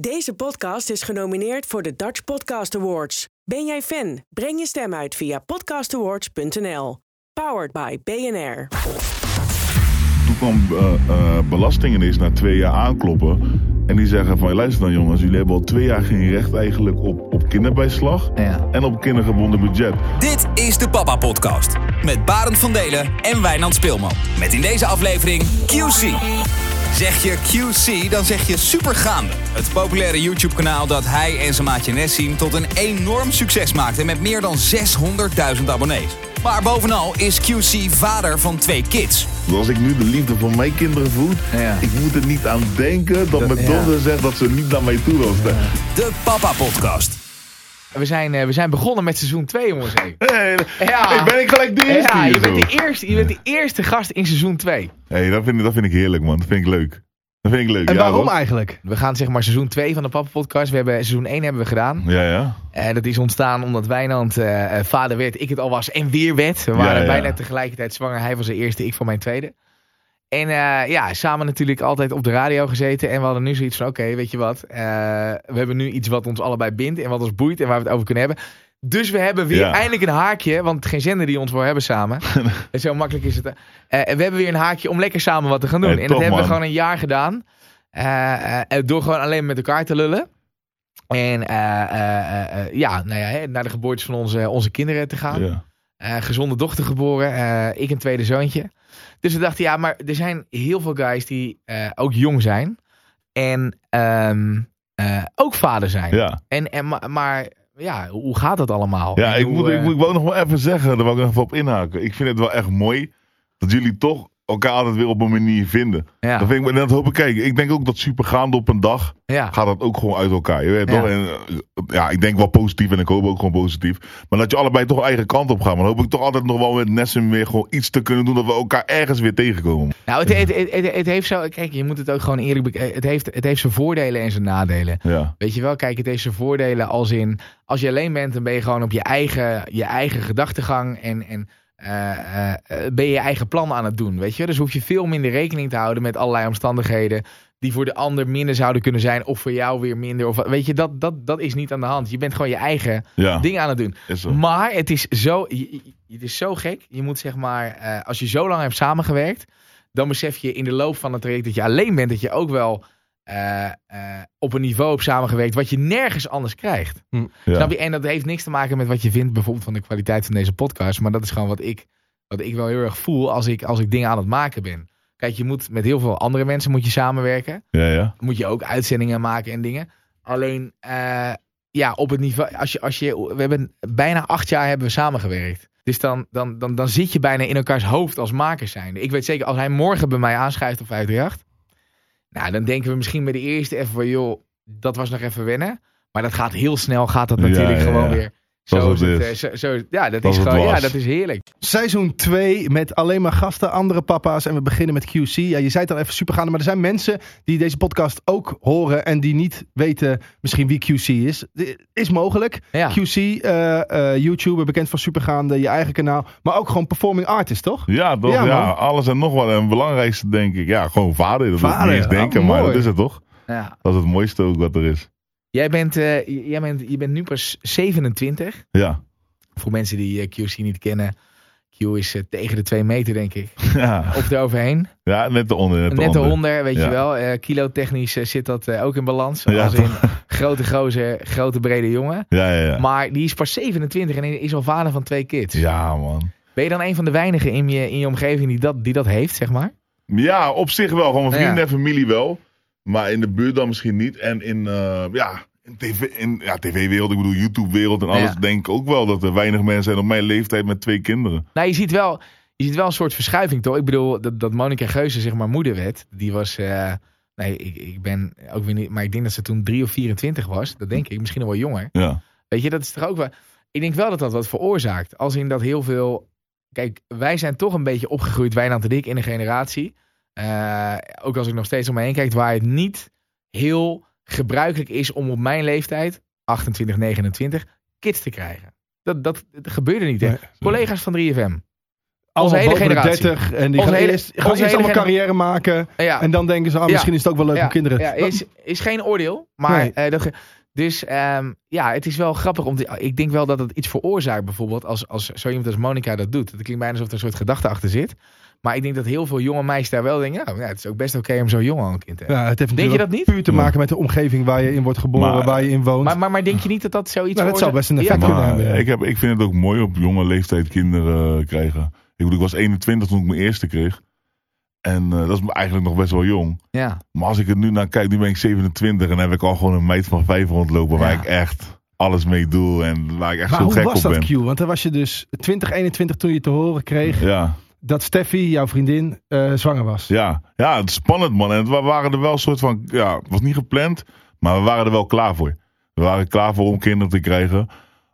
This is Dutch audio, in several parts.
Deze podcast is genomineerd voor de Dutch Podcast Awards. Ben jij fan? Breng je stem uit via podcastawards.nl. Powered by BNR. Toen kwam uh, uh, belastingen eens na twee jaar aankloppen. En die zeggen van, luister dan jongens, jullie hebben al twee jaar geen recht eigenlijk op, op kinderbijslag. Ja. En op kindergebonden budget. Dit is de Papa Podcast. Met Barend van Delen en Wijnand Speelman. Met in deze aflevering QC. Zeg je QC, dan zeg je Supergaande. Het populaire YouTube-kanaal dat hij en zijn maatje Nessim tot een enorm succes maakte met meer dan 600.000 abonnees. Maar bovenal is QC vader van twee kids. Als ik nu de liefde voor mijn kinderen voel, Ja. ik moet er niet aan denken dat Dat- mijn ja. dochter zegt dat ze niet naar mij toe wil staan. De Papa Podcast. We zijn, eh, we zijn begonnen met seizoen 2, jongens. Hé, Hey, Ja. hey, ben ik gelijk de eerste ja, hier je, bent de eerste, je bent de eerste gast in seizoen 2. Hey, dat, vind ik, dat vind ik heerlijk man, dat vind ik leuk. Dat vind ik leuk. En ja, waarom toch? eigenlijk? We gaan zeg maar seizoen 2 van de Papa Podcast. We hebben, seizoen 1 hebben we gedaan. Ja, ja. En dat is ontstaan omdat Wijnand eh, vader werd, ik het al was en weer werd. We Ja, waren ja. bijna tegelijkertijd zwanger. Hij was de eerste, ik van mijn tweede. En eh, ja, samen natuurlijk altijd op de radio gezeten. En we hadden nu zoiets van, oké, weet je wat. eh, we hebben nu iets wat ons allebei bindt en wat ons boeit en waar we het over kunnen hebben. Dus we hebben weer Ja. eindelijk een haakje, want geen zender die ons wil hebben samen. en zo makkelijk is het. eh. We hebben weer een haakje om lekker samen wat te gaan doen. Hey, en dat top, hebben we gewoon een jaar gedaan. Door gewoon alleen met elkaar te lullen. En ja, nou ja, hè, naar de geboortes van onze, onze kinderen te gaan. ja. Eh, gezonde dochter geboren. eh, ik een tweede zoontje. Dus we dachten, ja, maar er zijn heel veel guys die eh, ook jong zijn. En ehm, eh, ook vader zijn. ja. En, en, maar, maar ja, hoe gaat dat allemaal? Ja, En ik, hoe, moet, ik, moet, ik wou nog wel even zeggen, daar wou ik nog even op inhaken. Ik vind het wel echt mooi dat jullie toch elkaar altijd weer op een manier vinden. ja, Dat, vind ik, dat hoop ik, kijk, ik denk ook dat supergaande op een dag ja. gaat dat ook gewoon uit elkaar. Je weet Ja. toch? En, eh, ja, ik denk wel positief en ik hoop ook gewoon positief. Maar dat je allebei toch eigen kant op gaat. Maar dan hoop ik toch altijd nog wel met Nessim weer gewoon iets te kunnen doen dat we elkaar ergens weer tegenkomen. Nou, het, het, het, het, het heeft zo. Kijk, je moet het ook gewoon eerlijk bekijken. Het heeft, het heeft zijn voordelen en zijn nadelen. Weet je wel, kijk, het heeft zijn voordelen als in. Als je alleen bent, dan ben je gewoon op je eigen, je eigen gedachtegang. En, en eh, eh, eh, ben je je eigen plan aan het doen. Weet je, dus hoef je veel minder rekening te houden met allerlei omstandigheden. die voor de ander minder zouden kunnen zijn. of voor jou weer minder. Of, weet je, dat, dat, dat is niet aan de hand. Je bent gewoon je eigen ja. ding aan het doen. Maar het is zo, het is zo gek. Je moet zeg maar, eh, als je zo lang hebt samengewerkt, dan besef je in de loop van het traject dat je alleen bent, dat je ook wel eh, eh, op een niveau hebt samengewerkt wat je nergens anders krijgt. Ja. Snap je? En dat heeft niks te maken met wat je vindt bijvoorbeeld van de kwaliteit van deze podcast, maar dat is gewoon wat ik, wat ik wel heel erg voel als ik, als ik dingen aan het maken ben. Kijk, je moet met heel veel andere mensen moet je samenwerken Ja, ja. moet je ook uitzendingen maken en dingen. Alleen, eh, ja, op het niveau. Als je, als je, we hebben bijna acht jaar hebben we samengewerkt. Dus dan, dan, dan, dan zit je bijna in elkaars hoofd als makers zijn. Ik weet zeker, als hij morgen bij mij aanschrijft op 538. Nou, dan denken we misschien bij de eerste even van, joh, dat was nog even wennen. Maar dat gaat heel snel, gaat dat natuurlijk ja, gewoon weer. Zoals Zo is het is. eh, zo, zo- ja, dat is gewoon, ja, dat is heerlijk. Seizoen 2 met alleen maar gasten, andere papa's. En we beginnen met QC. Ja, je zei het al even supergaande, maar er zijn mensen die deze podcast ook horen. en die niet weten misschien wie QC is. Dit Is mogelijk. Ja. QC, eh, eh, YouTuber, bekend van supergaande, je eigen kanaal. Maar ook gewoon performing artist, toch? Ja, toch? Ja, alles en nog wat. En het belangrijkste denk ik, ja, gewoon vader. Dat Vader, is niet eens ja, denken, maar mooi. dat is het toch? Ja. Dat is het mooiste ook wat er is. Jij, bent, eh, jij bent, je bent nu pas 27. Ja. Voor mensen die eh, QC niet kennen. Q is eh, tegen de 2 meter, denk ik. Ja, Of eroverheen. ja net de onder. Net de Net onder. weet Ja. je wel. Eh kilotechnisch eh, zit dat ook in balans. Ja, Als in grote gozer, grote brede jongen. Ja, ja, ja. Maar die is pas 27 en is al vader van twee kids. Ja, man. Ben je dan een van de weinigen in je, in je omgeving die dat, die dat heeft, zeg maar? Ja, op zich wel. Gewoon mijn vrienden en familie wel. Maar in de buurt dan misschien niet. En in, eh, ja, in tv, in, ja, tv-wereld, ik bedoel YouTube-wereld en alles. Ja. Denk ik ook wel dat er weinig mensen zijn op mijn leeftijd met twee kinderen. Nou, je ziet wel, je ziet wel een soort verschuiving, toch? Ik bedoel, dat, dat Monica Geuze, zeg maar, moeder werd. Die was, eh, nee, ik, ik ben ook weer niet, maar ik denk dat ze toen 3 of 24 was. Dat denk ik, misschien nog wel jonger. Ja. Weet je, dat is toch ook wel. Ik denk wel dat dat wat veroorzaakt. Als in dat heel veel. Kijk, wij zijn toch een beetje opgegroeid, Wijnand en ik, in een generatie. Eh, ook als ik nog steeds om me heen kijk, waar het niet heel gebruikelijk is om op mijn leeftijd, 28, 29, kids te krijgen. Dat, dat, dat gebeurde niet. Hè? Nee. Collega's van 3FM. Allemaal hele boven generatie. 30 en die Onze gaan hele- eerst, gaan eerst hele allemaal gener- carrière maken. Ja. En dan denken ze, ah, Ja. misschien is het ook wel leuk Ja, om kinderen. Ja, is, is geen oordeel. Maar Nee. eh, dat, dus ehm, ja, het is wel grappig. Om te, ik denk wel dat het iets veroorzaakt bijvoorbeeld als, als zo iemand als Monica dat doet. Het klinkt bijna alsof er een soort gedachte achter zit. Maar ik denk dat heel veel jonge meisjes daar wel denken, nou, ja, het is ook best oké om zo jong al een kind te hebben. Ja, het heeft Denk je dat niet? puur te maken met de omgeving waar je in wordt geboren, Maar- waar je in woont. Maar, maar, maar denk je niet dat dat zoiets Nou, dat zou best een effect Ja, kunnen Maar hebben, ik, heb, ik vind het ook mooi op jonge leeftijd kinderen eh, krijgen. Ik bedoel, ik was 21 toen ik mijn eerste kreeg. En eh, dat is eigenlijk nog best wel jong. Ja, Maar als ik er nu naar kijk, nu ben ik 27 en dan heb ik al gewoon een meid van 5 rondlopen waar Ja. ik echt alles mee doe en waar ik echt Maar zo hoe gek was op dat, ben. Q? Want dan was je dus 20, 21 toen je te horen kreeg Ja, dat Steffi, jouw vriendin, eh, zwanger was. ja, ja, het is spannend man. En we waren er wel een soort van, ja, het was niet gepland, maar we waren er wel klaar voor. We waren klaar voor om kinderen te krijgen.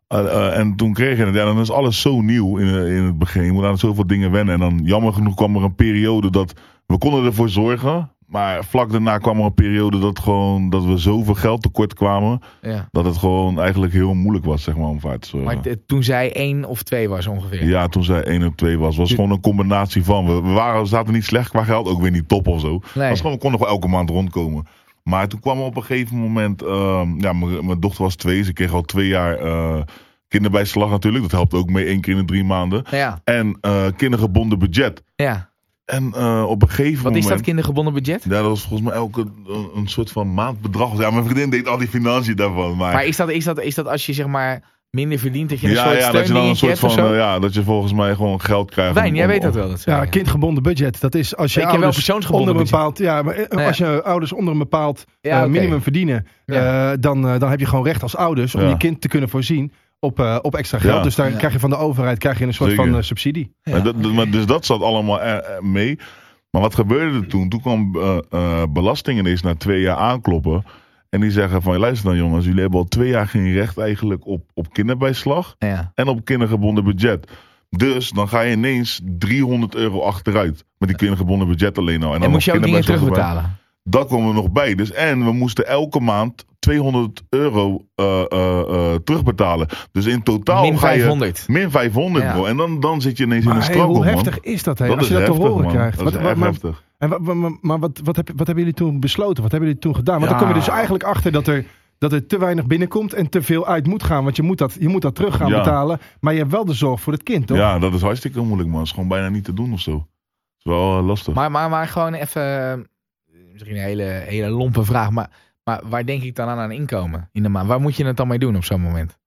Eh, eh, en toen kreeg je het. Dan is alles zo nieuw in, in het begin. Je moet aan zoveel dingen wennen. En dan jammer genoeg kwam er een periode dat we konden ervoor zorgen. Maar vlak daarna kwam er een periode dat, gewoon, dat we zoveel geld tekort kwamen. ja. Dat het gewoon eigenlijk heel moeilijk was, zeg maar, om vaart te zorgen. Maar toen zij één of twee was ongeveer. Ja, toen zij 1 en 2 was, was gewoon een combinatie van. We, we, waren, we zaten niet slecht qua geld, ook weer niet top of zo. Nee. Was gewoon, we konden gewoon elke maand rondkomen. Maar toen kwam op een gegeven moment, ehm, ja, mijn dochter was twee, ze kreeg al twee jaar eh, kinderbijslag natuurlijk. Dat helpt ook mee één keer in de drie maanden. Ja, En eh, kindergebonden budget. ja. En eh, op een gegeven Wat moment. is dat kindergebonden budget? Ja, dat was volgens mij elke een, een soort van maandbedrag. Ja, mijn vriendin deed al die financiën daarvan. Maar, Maar is dat, is, dat, is dat als je zeg maar minder verdient, dat je een ja, soort ja, dat je dan een soort van, eh, ja, dat je volgens mij gewoon geld krijgt. Wijn, om- jij om- weet dat wel. Dat Ja, kindgebonden budget. Dat is als je Ik heb wel ouders persoonsgebonden onder een budget. bepaald, ja, maar eh, Ja. als je ouders onder een bepaald minimum verdienen, Ja. eh, dan, dan heb je gewoon recht als ouders om Ja. je kind te kunnen voorzien op, eh, op extra geld. Ja. Dus daar Ja. krijg je van de overheid krijg je een soort Zeker. van eh, subsidie. Ja. Maar dat, dat- maar dus dat zat allemaal eh, mee. Maar wat gebeurde er toen? Toen kwam eh, eh, belasting ineens na twee jaar aankloppen. En die zeggen van, luister dan jongens, jullie hebben al twee jaar geen recht eigenlijk op, op kinderbijslag Ja. en op kindergebonden budget. Dus dan ga je ineens 300 euro achteruit met die kindergebonden budget alleen al. En, dan moest je ook dingen terugbetalen? Dat kwam er nog bij. Dus en we moesten elke maand 200 euro eh, eh, eh, terugbetalen. Dus in totaal Min ga je 500. min 500 Ja. bro. En dan, dan zit je ineens in een hey, struggle hoe man. heftig is dat? Hè? Dat als je dat te horen man. krijgt. Dat is Wat- echt wat- maar heftig. en wat, maar, maar wat, wat, heb, wat hebben jullie toen besloten? Wat hebben jullie toen gedaan? Want dan kom je dus eigenlijk achter dat er, dat er te weinig binnenkomt en te veel uit moet gaan. Want je moet dat, je moet dat terug gaan Ja. betalen. Maar je hebt wel de zorg voor het kind, toch? Ja, dat is hartstikke moeilijk, man. Het is gewoon bijna niet te doen of zo. Het is wel lastig. Maar, maar, maar gewoon even, misschien een hele, hele lompe vraag, maar, maar waar denk ik dan aan aan inkomen in de maand? Waar moet je het dan mee doen op zo'n moment?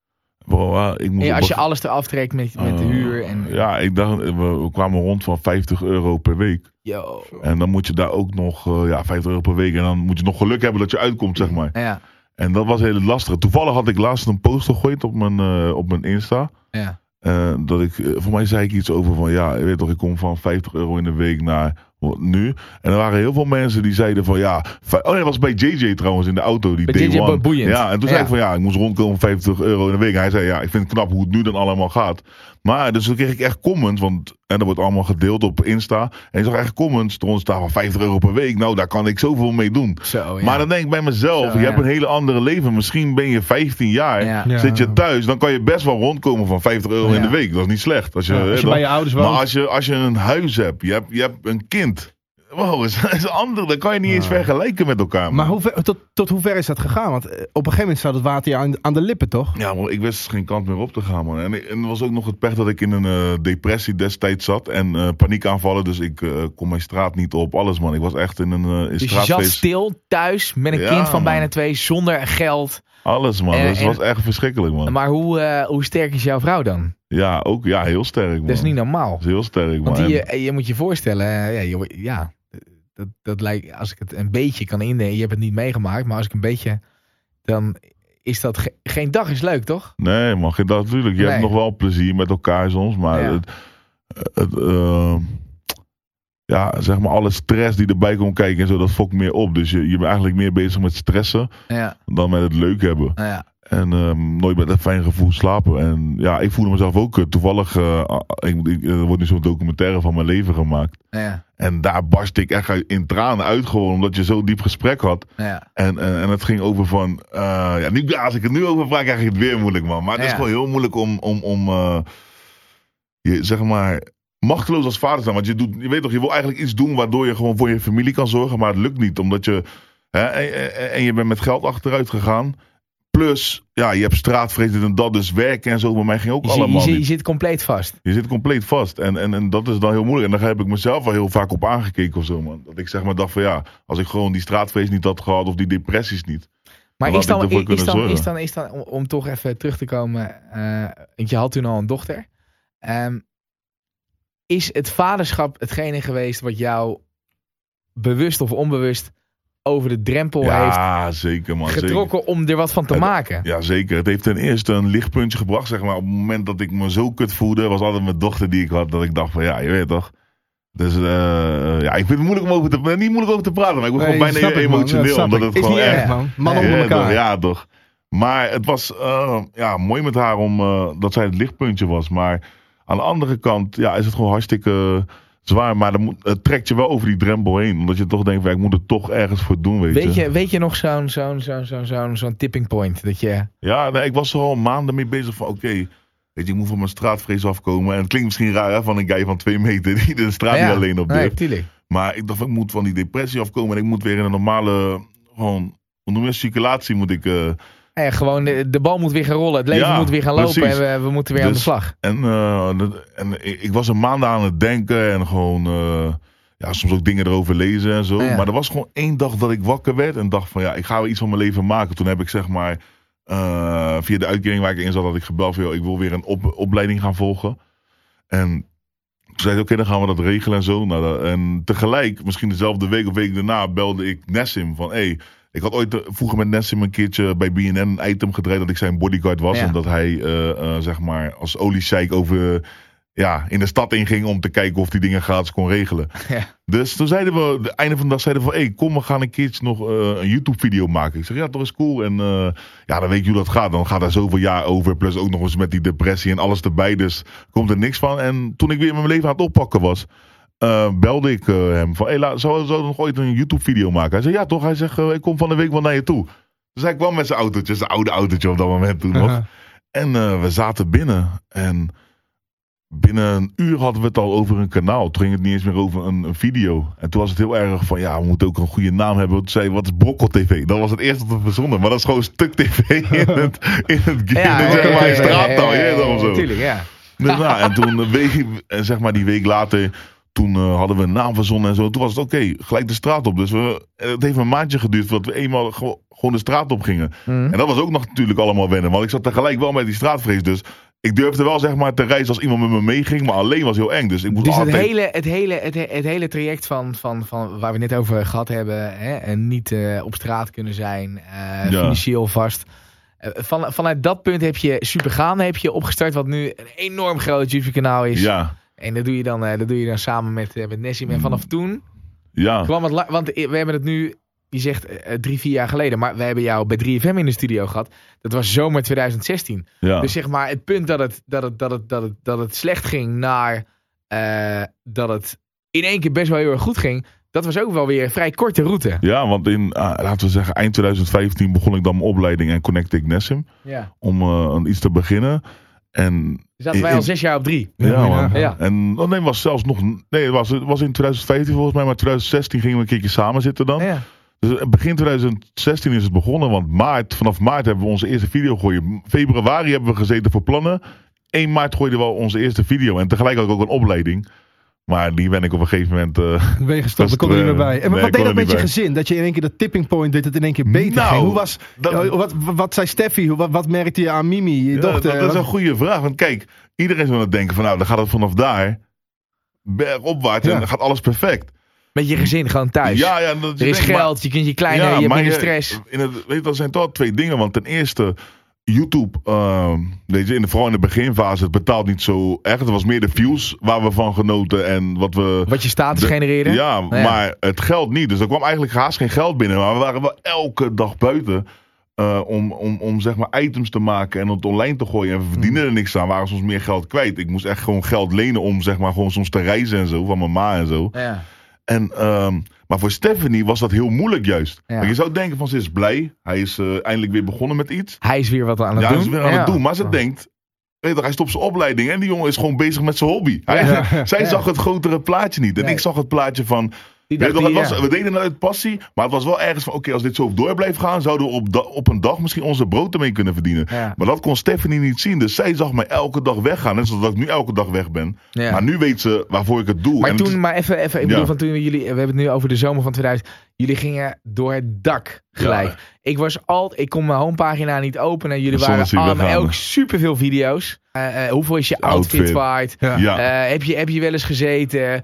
Bro, ik moet als je alles eraf trekt met, met de Eh, huur en... Ja, ik dacht, we, we kwamen rond van 50 euro per week. Yo. En dan moet je daar ook nog, eh, ja, 50 euro per week. En dan moet je nog geluk hebben dat je uitkomt, zeg maar. Ja, En dat was heel lastig. Toevallig had ik laatst een post gegooid op mijn, eh, op mijn Insta. ja. Eh, dat ik, eh, voor mij zei ik iets over van, ja, je weet toch, ik kom van 50 euro in de week naar nu. En er waren heel veel mensen die zeiden van, ja, oh dat was bij JJ trouwens in de auto, die Bij day JJ one. boeiend. Ja, en toen zei Ja. ik van, ja, ik moest rondkomen 50 euro in de week. En hij zei, ja, ik vind het knap hoe het nu dan allemaal gaat. Maar, dus toen kreeg ik echt comments, want en dat wordt allemaal gedeeld op Insta. En ik zag echt comments eronder staan van 50 euro per week. Nou, daar kan ik zoveel mee doen. Zo, ja. Maar dan denk ik bij mezelf, Zo, je ja. hebt een hele andere leven. Misschien ben je 15 jaar, Ja. Ja. zit je thuis, dan kan je best wel rondkomen van 50 euro in de week. Dat is niet slecht. Als je, Ja, als je eh, dan- bij je ouders woont. maar als je, als je een huis hebt, je hebt, je hebt een kind. Wow, is, is anders. Dat kan je niet eens Ja. vergelijken met elkaar. man. Maar hoe ver- tot, tot hoe ver is dat gegaan? Want eh, op een gegeven moment staat het water je aan, aan de lippen, toch? Ja, maar ik wist geen kant meer op te gaan, man. En, en er was ook nog het pech dat ik in een eh, depressie destijds zat. En eh paniekaanvallen, dus ik eh, kon mijn straat niet op. Alles, man. Ik was echt in een uh, in dus je zat stil thuis met een Ja, kind van man. bijna twee, zonder geld. Alles, man. En- dus het en- was echt verschrikkelijk, man. Maar hoe, eh, hoe sterk is jouw vrouw dan? Ja, ook ja, heel sterk, man. Dat is niet normaal. Dat is heel sterk, man. Want die, je, je moet je voorstellen, ja, je, ja dat, dat lijkt, als ik het een beetje kan indenken, je hebt het niet meegemaakt, maar als ik een beetje, dan is dat ge- geen dag is leuk, toch? Nee, man, geen dat natuurlijk. Je Nee. hebt nog wel plezier met elkaar soms, maar Ja. het, het, eh, ja, zeg maar alle stress die erbij komt kijken en zo, dat fokt meer op. Dus je, je bent eigenlijk meer bezig met stressen Ja, dan met het leuk hebben. ja. En ehm, nooit met een fijn gevoel slapen. En ja, ik voelde mezelf ook kut. Toevallig, eh, ik, ik- er wordt nu zo'n documentaire van mijn leven gemaakt. ja, En daar barst ik echt in tranen uit gewoon, omdat je zo'n diep gesprek had. ja. En, en, en het ging over van. eh, ja, nu, als ik het nu over vraag, krijg ik het weer moeilijk, man. Maar het is gewoon heel moeilijk om. om, om eh, je, zeg maar. machteloos als vader zijn. Want je, doet, je weet toch, je wil eigenlijk iets doen waardoor je gewoon voor je familie kan zorgen. Maar het lukt niet, omdat je... Hè, en je bent met geld achteruit gegaan. Plus, ja, je hebt straatvrees en dat. Dus werken en zo bij mij ging ook Je, je, allemaal zit, je niet. zit compleet vast. Je zit compleet vast. En, en, en dat is dan heel moeilijk. En daar heb ik mezelf wel heel vaak op aangekeken of zo, man. Dat ik zeg maar dacht van ja, als ik gewoon die straatvrees niet had gehad of die depressies niet. Maar is dan, is, kunnen dan, is dan, is dan, om, om toch even terug te komen, eh, want je had toen al een dochter. Ehm, is het vaderschap hetgene geweest wat jou bewust of onbewust over de drempel heeft Ja, zeker man. Zeker. getrokken om er wat van te maken? Ja, zeker. Het heeft ten eerste een lichtpuntje gebracht, zeg maar. Op het moment dat ik me zo kut voelde, was altijd mijn dochter die ik had. Dat ik dacht van, ja, je weet toch. Dus eh, ja, ik vind het moeilijk om over te, niet moeilijk over te praten, maar ik word Nee, gewoon bijna emotioneel. Omdat ik. het Is gewoon erg, man. Man ja, onder toch, elkaar. ja, toch. Maar het was eh, ja, mooi met haar om, eh, dat zij het lichtpuntje was. Maar aan de andere kant ja, is het gewoon hartstikke zwaar. Maar dan moet, het trekt je wel over die drempel heen. Omdat je toch denkt, ja, ik moet er toch ergens voor doen, weet, Weet je, weet je nog zo'n zo'n zo'n zo'n zo'n zo'n tipping point? Dat je, Ja, nee, ik was er al maanden mee bezig van, oké, weet je, ik moet van mijn straatvrees afkomen. En het klinkt misschien raar hè, van een guy van twee meter die de straat niet alleen op nee, durft. Maar ik dacht, ik moet van die depressie afkomen en ik moet weer in een normale, gewoon, dat, circulatie moet ik... eh, Ja, gewoon de, de bal moet weer gaan rollen, het leven Ja, moet weer gaan lopen precies. en we, we moeten weer aan de Dus- slag. En, eh, dat- en ik, ik was een maand aan het denken en gewoon, eh, ja, soms ook dingen erover lezen en zo. Ja. Maar er was gewoon één dag dat ik wakker werd en dacht van, ja, ik ga wel iets van mijn leven maken. Toen heb ik zeg maar, eh, via de uitkering waar ik in zat, had ik gebeld van, ik wil weer een op, opleiding gaan volgen. En toen zei oké, dan gaan we dat regelen en zo. Nou, en tegelijk, misschien dezelfde week of week daarna, belde ik Nessim van, hey, ik had ooit eh, vroeger met Nessim een keertje bij BNN een item gedraaid dat ik zijn bodyguard was. Ja. En dat hij, eh, eh, zeg maar, als oliesjeik over, ja, in de stad inging om te kijken of die dingen gratis kon regelen. Ja. Dus toen zeiden we, het einde van de dag zeiden we van, hey, kom, we gaan een keertje nog een YouTube video maken. Ik zeg, ja, toch is cool. En ja, dan weet je hoe dat gaat. Dan gaat daar zoveel jaar over. Plus ook nog eens met die depressie en alles erbij. Dus komt er niks van. En toen ik weer mijn leven aan het oppakken was, eh, belde ik eh, hem van, hey, zou, zou nog ooit een YouTube video maken? Hij zei, ja toch? Hij zegt, eh, ik kom van de week wel naar je toe. Dus hij kwam met zijn autootje, zijn oude autootje op dat moment toen nog. En we zaten binnen en binnen een uur hadden we het al over een kanaal. Toen ging het niet eens meer over een, een video. En toen was het heel erg van, ja, we moeten ook een goede naam hebben. Toen zei wat is Brokkel TV? Dat was het eerste dat we verzonnen. Maar dat is gewoon Stuk TV in het, in het, in het zeg maar, in. Natuurlijk, ja. Dus, nou, en toen, zeg maar die week later, toen eh, hadden we een naam verzonnen en zo. Toen was het oké, gelijk de straat op. Dus we, het heeft een maandje geduurd voordat we eenmaal gewoon, gewoon de straat op gingen. Mhm. En dat was ook nog natuurlijk allemaal wennen. Want ik zat tegelijk wel met die straatvrees. Dus ik durfde wel zeg maar te reizen als iemand met me meeging. Maar alleen was heel eng. Dus ik moest Dus het altijd... hele, het, hele, het, he- het hele traject van, van, van waar we net over gehad hebben, hè, en niet eh, op straat kunnen zijn, eh, Ja. financieel vast. Van, vanuit dat punt heb je Supergaande heb je opgestart, wat nu een enorm groot YouTube-kanaal is. Ja, En dat doe je dan, eh, dat doe je dan samen met, eh, met Nessim. En vanaf toen ja. kwam het, want we hebben het nu, je zegt eh, drie, vier jaar geleden, maar we hebben jou bij 3FM in de studio gehad. Dat was zomer 2016. ja. Dus zeg maar, het punt dat het, dat het, dat het, dat het, dat het slecht ging naar eh, dat het in één keer best wel heel erg goed ging. Dat was ook wel weer een vrij korte route. Ja, want in, ah, laten we zeggen, eind 2015 begon ik dan mijn opleiding en connecte ik Nessim. Ja. Om eh, iets te beginnen. En Zaten wij In- al zes jaar op drie. Ja, man. Ja. En nee, was zelfs nog. Nee, het was, het was in 2015 volgens mij, maar 2016 gingen we een keertje samen zitten dan. Ja. Dus begin 2016 is het begonnen, want maart, vanaf maart hebben we onze eerste video gegooid. Februari hebben we gezeten voor plannen. 1 maart gooiden we al onze eerste video. En tegelijk ook een opleiding. Maar die ben ik op een gegeven moment. eh, Ben je gestopt, Dat dan kon er niet meer bij. En nee, wat deed dat met je bij. gezin? Dat je in één keer dat tipping point deed, dat het in één keer beter Nou, ging. Hoe was, dat- eh, wat, wat, zei Steffi? Hoe- Wat, wat merkte je aan Mimi, je ja, dochter? dat is een goede vraag. Want kijk, iedereen zou aan het denken van nou, dan gaat het vanaf daar bergopwaarts en dan gaat alles perfect. Met je gezin gewoon thuis. Ja, ja, dat er is denk ik, maar- geld, je kunt je kleine, Ja, je hebt minder stress. In het, weet je, dat zijn toch twee dingen. Want ten eerste, YouTube, weet je, in de, vooral in de beginfase, het betaalt niet zo echt. Het was meer de views waar we van genoten en wat we... Wat je status de- genereerde. Ja, Nou ja. maar het geld niet. Dus er kwam eigenlijk haast geen geld binnen. Maar we waren wel elke dag buiten. eh, om, om, om zeg maar items te maken en het online te gooien. En we verdienden Hmm. er niks aan. Waren soms meer geld kwijt. Ik moest echt gewoon geld lenen om zeg maar gewoon soms te reizen en zo. Van mijn ma en zo. Ja. En, ehm, maar voor Stephanie was dat heel moeilijk juist. Ja. Want je zou denken van ze is blij. Hij is eh, eindelijk weer begonnen met iets. Hij is weer wat aan het ja, doen. ze is weer aan Ja. het doen. Maar ze denkt, weet je hij stopt zijn opleiding en die jongen is gewoon bezig met zijn hobby. Hij. Zij zag het grotere plaatje niet. En Nee. ik zag het plaatje van, Die dacht die, was, ja. we deden het uit passie, maar het was wel ergens van, oké, als dit zo door blijft gaan, zouden we op, op een dag misschien onze brood ermee kunnen verdienen. Ja. Maar dat kon Stephanie niet zien, dus zij zag mij elke dag weggaan. Net zoals dat ik nu elke dag weg ben. Ja. Maar nu weet ze waarvoor ik het doe. Maar En toen, is- maar even, even ik bedoel, van toen jullie, we hebben het nu over de zomer van 2000. Jullie gingen door het dak gelijk. Ja. Ik was altijd, ik kon mijn homepagina niet openen. Jullie waren allemaal ook superveel video's. Eh, eh, hoeveel is je outfit, Outfit. waard? Ja. Eh, heb, je, heb je wel eens gezeten?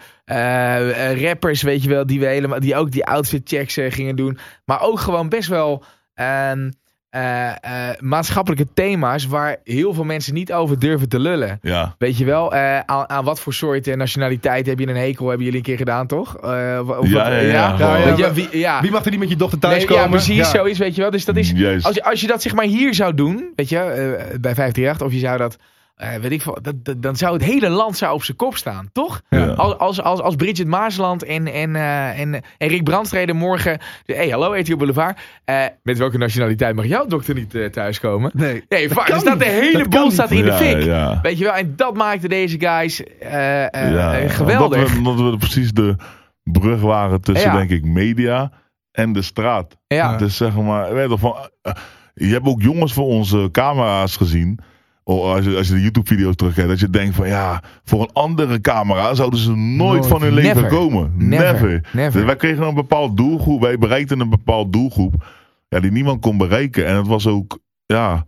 Rappers, weet je wel, die, we helemaal, die ook die outfit checks gingen doen. Maar ook gewoon best wel ehm, eh, eh, maatschappelijke thema's waar heel veel mensen niet over durven te lullen. ja. Weet je wel, eh, aan, aan wat voor soort nationaliteit heb je een hekel? Hebben jullie een keer gedaan, toch? Eh, of Ja, ja, ja, gewoon. Weet je, Ja, wie, ja. Wie mag er niet met je dochter Nee, thuiskomen? ja, precies, zoiets, weet je wel. Dus dat is, als je, als je dat zeg maar hier zou doen, weet je, eh, bij 538, of je zou dat, eh, weet ik veel, dat, dat- dan zou het hele land zou op zijn kop staan, toch? Ja. Als, als, als, als Bridget Maasland en, en, eh, en, en Rick Brandstreden morgen, de, hey, hallo, RTL Boulevard, eh, met welke nationaliteit mag jouw dokter niet eh, thuiskomen? Nee. Nee, dus dat de niet. hele boel niet. staat in de fik. ja. Weet je wel, en dat maakte deze guys eh, eh, Ja, eh, geweldig. Omdat we, omdat we precies de brug waren tussen, Ja. denk ik, media en de straat. ja. Dus zeg maar, weet je, toch, van, eh, je hebt ook jongens voor onze camera's gezien. Oh, als, je, als je de YouTube-video's terugkijkt, dat je denkt van ja, voor een andere camera zouden ze nooit, Nooit. van hun leven Never. komen. Never. Never. Dus wij kregen een bepaald doelgroep, wij bereikten een bepaald doelgroep ja, die niemand kon bereiken. En het was ook, ja,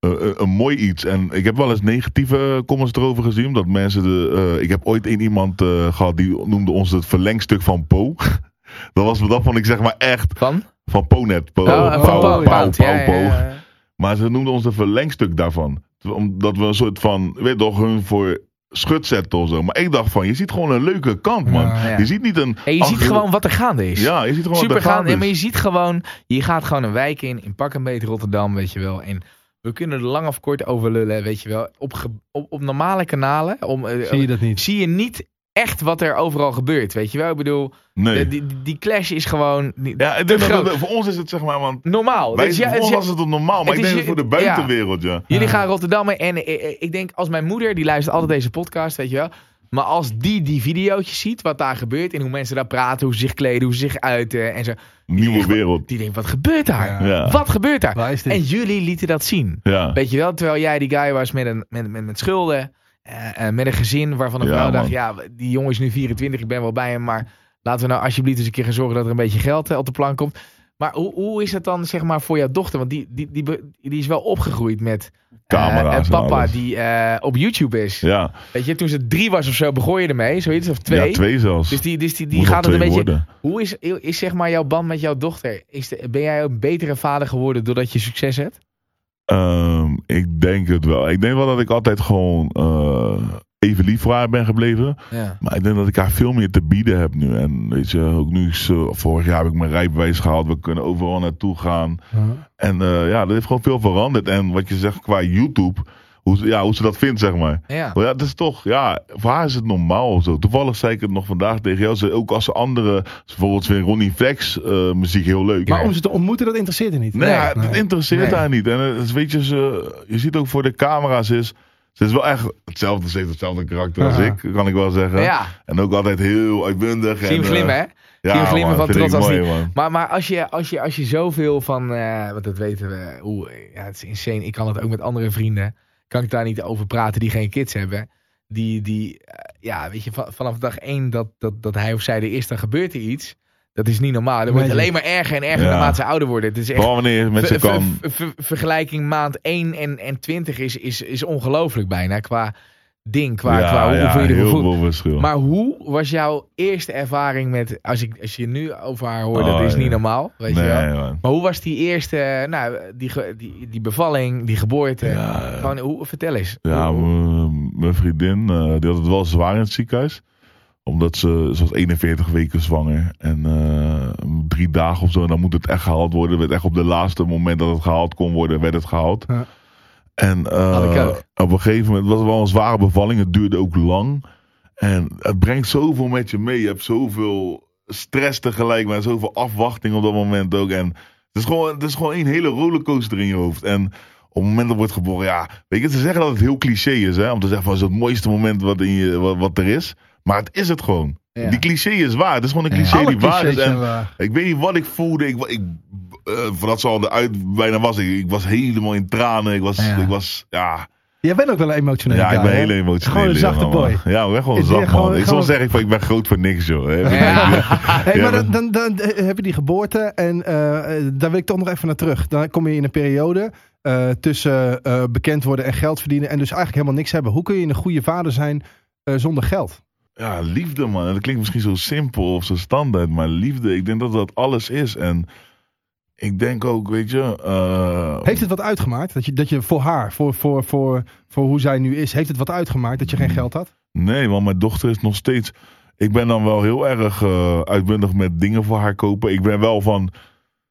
eh, eh, een mooi iets. En ik heb wel eens negatieve comments erover gezien. Dat mensen de. eh, ik heb ooit één iemand eh, gehad die noemde ons het verlengstuk van Po. dat, was, dat vond ik zeg maar echt Van? van Ponet. Po, Oh, eh, ja, Pauw. ja. Maar ze noemden ons een verlengstuk daarvan. Omdat we een soort van, weet je toch, hun voor schut zetten of zo. Maar ik dacht van, je ziet gewoon een leuke kant, man. Ja, ja. Je ziet niet een... En je ziet gewoon wat er gaande is. Ja, je ziet gewoon Super wat er gaande. gaande Nee, maar je is. ziet gewoon, je gaat gewoon een wijk in, in pak een beetje Rotterdam, weet je wel. En we kunnen er lang of kort over lullen, weet je wel. Op, op, op normale kanalen om, eh, Zie je dat niet? zie je niet echt wat er overal gebeurt, weet je wel. Ik bedoel, Nee. die, die, die clash is gewoon niet, Ja, ik denk te dat groot. het- voor ons is het zeg maar, want normaal. wij, Dus ja, voor ons is- was het normaal, maar het ik is denk voor de buitenwereld, ja. Jullie gaan Rotterdam en eh, eh, ik denk als mijn moeder, die luistert altijd deze podcast, weet je wel. Maar als die die videootjes ziet, wat daar gebeurt en hoe mensen daar praten, hoe ze zich kleden, hoe ze zich uiten en zo. Nieuwe wereld. Die denkt, wat gebeurt daar? Ja. Ja. Wat gebeurt daar? Waar is dit? En jullie lieten dat zien. Ja. Weet je wel, terwijl jij die guy was met, een, met, met, met schulden, eh, eh, met een gezin waarvan een Ja, vrouw dacht, ja, die jongen is nu 24, ik ben wel bij hem, maar laten we nou alsjeblieft eens een keer gaan zorgen dat er een beetje geld eh, op de plank komt. Maar hoe, hoe is het dan zeg maar voor jouw dochter? Want die, die, die, die is wel opgegroeid met een en papa die op YouTube is. Ja. Weet je, toen ze drie was of zo begon je ermee, zoiets, of twee. ja, twee zelfs. Dus die, dus die, die Moet gaat het een beetje. worden. Hoe is, is zeg maar jouw band met jouw dochter? Is de, ben jij een betere vader geworden doordat je succes hebt? Ehm, ik denk het wel. Ik denk wel dat ik altijd gewoon eh, even lief voor haar ben gebleven. Ja. Maar ik denk dat ik haar veel meer te bieden heb nu. En weet je, ook nu is, eh, vorig jaar heb ik mijn rijbewijs gehaald. We kunnen overal naartoe gaan. En eh, ja, dat heeft gewoon veel veranderd. En wat je zegt qua YouTube, hoe, ze- ja, hoe ze dat vindt, zeg maar. Ja. Maar ja, het is toch, ja, voor haar is het normaal of zo. Toevallig zei ik het nog vandaag tegen jou. Ze, ook als ze andere, bijvoorbeeld vind Ronnie Flex eh, muziek heel leuk. Maar om ze te ontmoeten, dat interesseert haar niet. Nee, Nee. interesseert Nee. haar niet. En het is, weet je, ze, je ziet ook voor de camera's is, ze is wel echt hetzelfde, ze heeft hetzelfde karakter als ik, kan ik wel zeggen. Ja, En ook altijd heel uitbundig. zie hem glimmen, eh, hè? Ja, Zie je glimmen van trots als mooi, die- man. Maar, maar als, je, als, je, als je zoveel van, eh want dat weten we, hoe, ja, het is insane. Ik kan het ook met andere vrienden, kan ik daar niet over praten die geen kids hebben. Die, die eh, ja, weet je, van- vanaf dag één dat, dat, dat hij of zij er is, dan gebeurt er iets. Dat is niet normaal. Dat wordt alleen maar erger en erger Ja. naarmate ze ouder worden. Het is echt Vooral wanneer je met ze ver- kan. ver- ver- vergelijking maand 1 en, en 20 is, is, is ongelooflijk bijna. Qua ding, qua, ja, qua ja, hoeveel je heel ervoor voelt. veel verschil. Maar hoe was jouw eerste ervaring met, als, ik, als je nu over haar hoort, dat Oh, is niet normaal, weet je wel. man. Maar hoe was die eerste, nou, die, die, die bevalling, die geboorte? Gewoon, hoe, vertel eens. Ja, mijn vriendin, eh, die had het wel zwaar in het ziekenhuis. Omdat ze, ze was 41 weken zwanger. En eh, drie dagen of zo, dan moet het echt gehaald worden. Werd echt op de laatste moment dat het gehaald kon worden, werd het gehaald. En eh, op een gegeven moment was het wel een zware bevalling. Het duurde ook lang. En het brengt zoveel met je mee. Je hebt zoveel stress tegelijk, maar zoveel afwachting op dat moment ook. En het is gewoon, het is gewoon een hele rollercoaster in je hoofd. En op het moment dat wordt geboren, ja, weet je, ze zeggen dat het heel cliché is, hè, om te zeggen van, het is het mooiste moment wat, in je, wat, wat er is. Maar het is het gewoon. Ja. Die cliché is waar. Het is gewoon een cliché die waar is. En waar. ik weet niet wat ik voelde. Ik, ik, eh, voordat ze al eruit bijna was, ik, ik was helemaal in tranen. Ik was, Ja. ik was, ja, Jij bent ook wel een emotionele ja, ik ben heel emotioneel. Gewoon een zachte boy. Ja, ik ben gewoon zacht, man. gewoon- ik zal zeggen van, ik ben groot voor niks, joh. Hey, Ja, maar dan, dan, dan eh, heb je die geboorte en eh, daar wil ik toch nog even naar terug. Dan kom je in een periode tussen bekend worden en geld verdienen en dus eigenlijk helemaal niks hebben. Hoe kun je een goede vader zijn zonder geld? Ja, liefde, man. Dat klinkt misschien zo simpel of zo standaard, maar liefde, ik denk dat dat alles is. En ik denk ook, weet je. eh, Heeft het wat uitgemaakt? Dat je, dat je voor haar, voor, voor, voor, voor hoe zij nu is, heeft het wat uitgemaakt dat je geen geld had? Nee, want mijn dochter is nog steeds. Ik ben dan wel heel erg eh, uitbundig met dingen voor haar kopen. Ik ben wel van.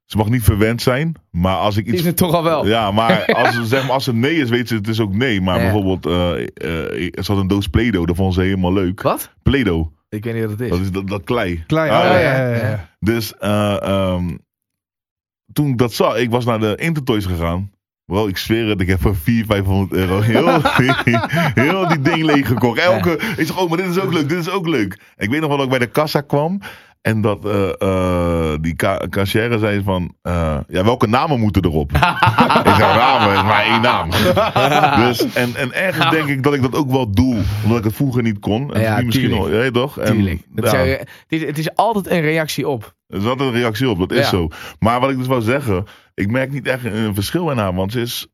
Ze mag niet verwend zijn, maar als ik iets. Is het toch al wel? Ja, maar als, ze- zeg maar als het nee is, weet ze het is ook nee. Maar Ja. bijvoorbeeld, eh eh, ze had een doos Play-Doh, dat vond ze helemaal leuk. Wat? Play-Doh, Ik weet niet wat het is. dat is dat, dat klei. Klein. Ah, oh, ja. ja, ja, ja. Dus eh, ehm, toen ik dat zag, ik was naar de Intertoys gegaan. Wel, ik zweer het, ik heb voor 400, 500 euro heel, heel die ding leeg gekocht. Elke, ik zeg, oh, maar dit is ook leuk, dit is ook leuk. Ik weet nog wel dat ik bij de kassa kwam. En dat eh, eh, die cashier zei van, eh, ja, welke namen moeten erop? ik zeg, namen, is maar één naam. dus, en, en ergens denk ik dat ik dat ook wel doe, omdat ik het vroeger niet kon. En Ja, nu misschien nog, ja, toch? En, Tuurlijk. Dat ja. zou je- het, is, het is altijd een reactie op. Er is altijd een reactie op, dat is Ja. zo. Maar wat ik dus wou zeggen, ik merk niet echt een verschil in haar, want ze is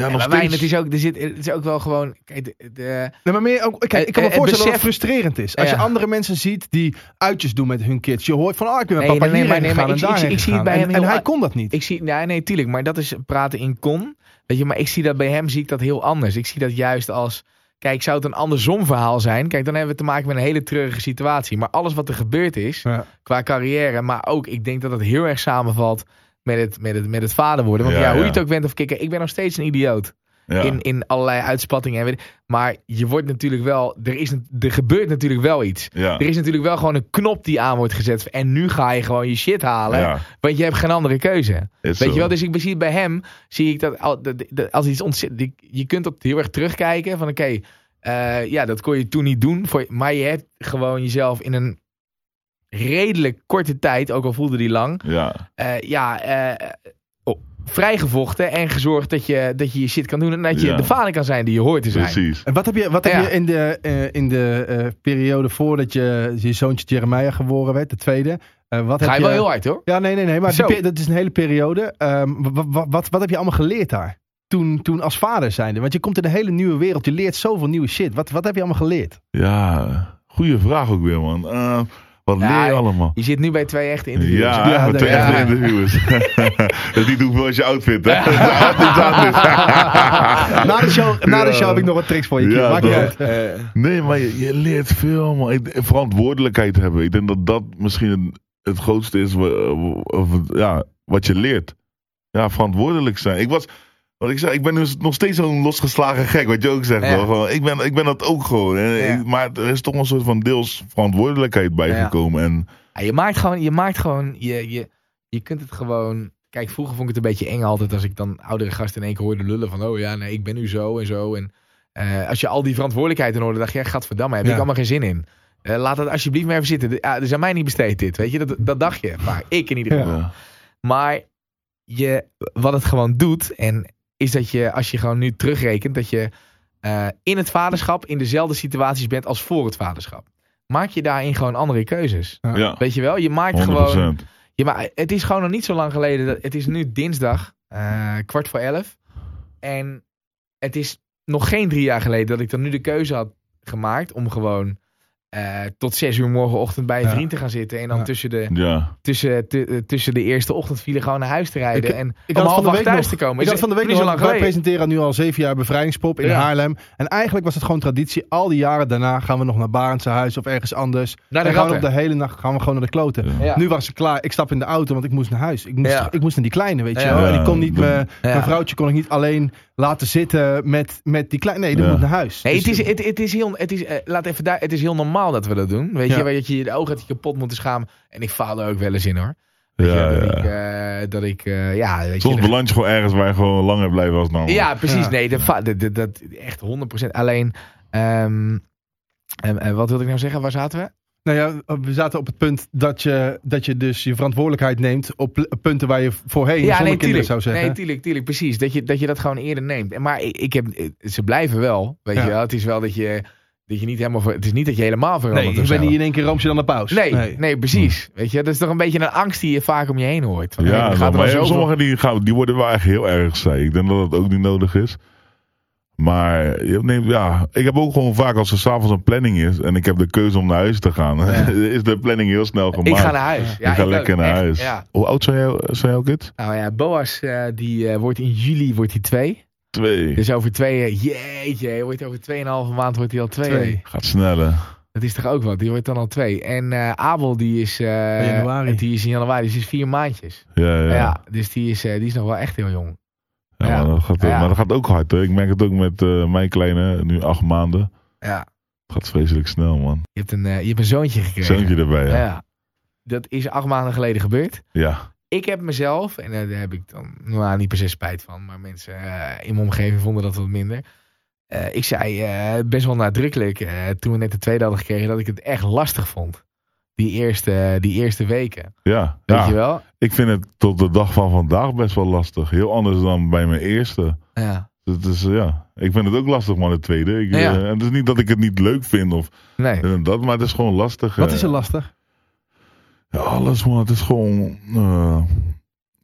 ja, maar Wijn, het is ook, er zit, het is ook wel gewoon. Kijk, de, Nee, maar meer ook, kijk, ik kan me Eh, eh, voorstellen dat het frustrerend is. Als je andere mensen ziet die uitjes doen met hun kids. Je hoort van, oh, ik ben met Nee, papa nee, nee, nee, maar ik- ik- daarheen ik zie het gegaan. bij En- hem En heel hij kon dat niet. ik zie, ja, nee, tuurlijk, maar dat is praten in kon. Weet je, maar ik zie dat bij hem zie ik dat heel anders. Ik zie dat juist als. Kijk, zou het een andersom verhaal zijn? Kijk, dan hebben we te maken met een hele treurige situatie. Maar alles wat er gebeurd is, Ja. qua carrière, maar ook, ik denk dat het heel erg samenvalt met het, met het, met het vader worden. Want Ja, ja, hoe je het ook bent of kikker, ik ben nog steeds een idioot. ja. in, in allerlei uitspattingen. En weet ik- maar je wordt natuurlijk wel, er, is, er gebeurt natuurlijk wel iets. ja. Er is natuurlijk wel gewoon een knop die aan wordt gezet. En nu ga je gewoon je shit halen. ja, Want je hebt geen andere keuze. Weet je wel, dus ik zie bij hem, zie ik dat, al- dat- dat als iets ontzettend, je kunt op heel erg terugkijken van oké, eh, ja, dat kon je toen niet doen. Voor, maar je hebt gewoon jezelf in een redelijk korte tijd, ook al voelde die lang, Ja, eh, ja, eh, oh, vrijgevochten en gezorgd dat je, dat je je shit kan doen en dat je Ja. de vader kan zijn die je hoort te zijn. precies. En wat heb je, wat heb Ja. je in de, eh, in de eh, periode voordat je, je zoontje Jeremiah geboren werd, de tweede. eh, wat Ga heb je wel heel hard hoor. Ja, nee, nee, nee. Maar die dat is een hele periode. Ehm, wat, wat, heb je allemaal geleerd daar? Toen, toen als vader zijnde. Want je komt in een hele nieuwe wereld. Je leert zoveel nieuwe shit. Wat, wat heb je allemaal geleerd? Ja, goede vraag ook weer, man. Eh, wat Ja, leer je allemaal? Je zit nu bij twee echte interviews. Ja, twee echte interviewers. dat die doen als je outfit, hè? Na de show, na de show heb ik nog wat tricks voor je. Niet toch? uit. Nee, maar je, je leert veel, man. Verantwoordelijkheid hebben. Ik denk dat dat misschien het, het grootste is of ja, wat je leert. Ja, verantwoordelijk zijn. Ik was, wat ik zei, ik ben dus nog steeds zo'n losgeslagen gek, wat je ook zegt. Ja. ik, ben, ik ben dat ook gewoon. En Ja. maar er is toch een soort van deels verantwoordelijkheid bijgekomen. En ja, je maakt gewoon, je maakt gewoon, je, je, je kunt het gewoon. Kijk, vroeger vond ik het een beetje eng altijd als ik dan oudere gasten in één keer hoorde lullen van, oh ja, nee, ik ben nu zo en zo. En eh, als je al die verantwoordelijkheid in hoorde, dacht je, ja, gadverdamme, heb ik allemaal geen zin in. Eh, laat het alsjeblieft maar even zitten. Ja, dus aan mij niet besteed dit, weet je. Dat, dat dacht je. Maar ik in ieder geval. Maar je, wat het gewoon doet, en is dat je, als je gewoon nu terugrekent, dat je eh, in het vaderschap in dezelfde situaties bent als voor het vaderschap. Maak je daarin gewoon andere keuzes. ja, Weet je wel? Je maakt 100%. gewoon. Je ma het is gewoon nog niet zo lang geleden. Dat, het is nu dinsdag, eh, kwart voor elf. En het is nog geen drie jaar geleden dat ik dan nu de keuze had gemaakt om gewoon eh, tot zes uur morgenochtend bij een Ja. vriend te gaan zitten. En dan Ja. tussen, de, Ja, tussen, tu- eh, tussen de eerste ochtendfile gewoon naar huis te rijden. Ik- en Ik om had half acht week thuis nog, te komen. Ik had van de week niet zo nog, lang wij presenteren nu al zeven jaar bevrijdingspop in Ja. Haarlem. En eigenlijk was het gewoon traditie. Al die jaren daarna gaan we nog naar Barendse huis of ergens anders. Naar de en gewoon op de hele nacht gaan we gewoon naar de kloten. Ja. Ja. Nu was ik klaar. Ik stap in de auto, want ik moest naar huis. Ik moest, Ja. ik moest naar die kleine, weet je Ja. wel. En ik kon niet, mijn vrouwtje kon ik niet alleen laten zitten met, met die kleine. Nee, die Ja. moet naar huis. Nee, het Dus- is, het, het is heel, het is, eh, laat even daar, het is heel normaal dat we dat doen. Weet Ja. je, waar je je de ogen had je kapot moeten schamen. En ik faal er ook wel eens in hoor. Ja, je, dat ja. ik, eh, dat ik eh, ja, weet Soms je, beland je gewoon ergens waar je gewoon langer blijven als normaal. Ja, precies. Ja. Nee, dat, dat, dat, dat- echt 100%. Alleen, ehm, en, en wat wilde ik nou zeggen? Waar zaten we? Nou ja, we zaten op het punt dat je, dat je dus je verantwoordelijkheid neemt op punten waar je voorheen zonder kinderen tuurlijk. zou zeggen. Nee, tuurlijk, tuurlijk, precies. Dat je, dat je dat gewoon eerder neemt. En Maar ik, ik heb, ze blijven wel, weet Ja. je wel. Het is wel dat je, dat je niet helemaal, ver- het is niet dat je helemaal verandert nee, je bent zo. niet in één keer roomsje dan de paus. Nee, nee, precies. Weet je, dat is toch een beetje een angst die je vaak om je heen hoort. Van, hey, Ja, nou, gaat er maar zoveel- sommigen die, gaan, die worden wel echt heel erg saai. Ik denk dat dat ook niet nodig is. Maar je neemt, ja, ik heb ook gewoon vaak als er s'avonds een planning is en ik heb de keuze om naar huis te gaan, is de planning heel snel gemaakt. Ik ga naar huis. Ja, ik ga ik lekker ook, naar echt, huis. Ja. Hoe oud zijn, zijn jouw kids? Nou ja, Boas eh, die eh, wordt in juli wordt hij twee. Twee. Dus over twee, eh, jeetje, wordt over tweeënhalve maand wordt hij al twee. Twee. Gaat sneller. Dat is toch ook wat, die wordt dan al twee. En eh, Abel die is, eh, In januari. die is in januari, dus die is vier maandjes. Ja, ja. Ja, dus die is, eh, die is nog wel echt heel jong. Ja, Ja. Maar, dat gaat, Ja. maar dat gaat ook hard. Hè. Ik merk het ook met eh, mijn kleine, nu acht maanden. Ja. Het gaat vreselijk snel, man. Je hebt een, eh, je hebt een zoontje gekregen. Zoontje erbij, ja. Ja. ja. Dat is acht maanden geleden gebeurd. Ik heb mezelf, en daar heb ik dan nou, niet per se spijt van, maar mensen eh, in mijn omgeving vonden dat wat minder. Eh, ik zei eh, best wel nadrukkelijk, toen we net de tweede hadden gekregen, dat ik het echt lastig vond. Die eerste, die eerste weken. Ja. Weet ja. je wel? Ik vind het tot de dag van vandaag best wel lastig. Heel anders dan bij mijn eerste. Ja. Het is, ja, ik vind het ook lastig, man, de tweede. Ik, Ja. en het is niet dat ik het niet leuk vind of Nee. dat, maar het is gewoon lastig. Wat is er lastig? Ja, alles, man. Het is gewoon... eh,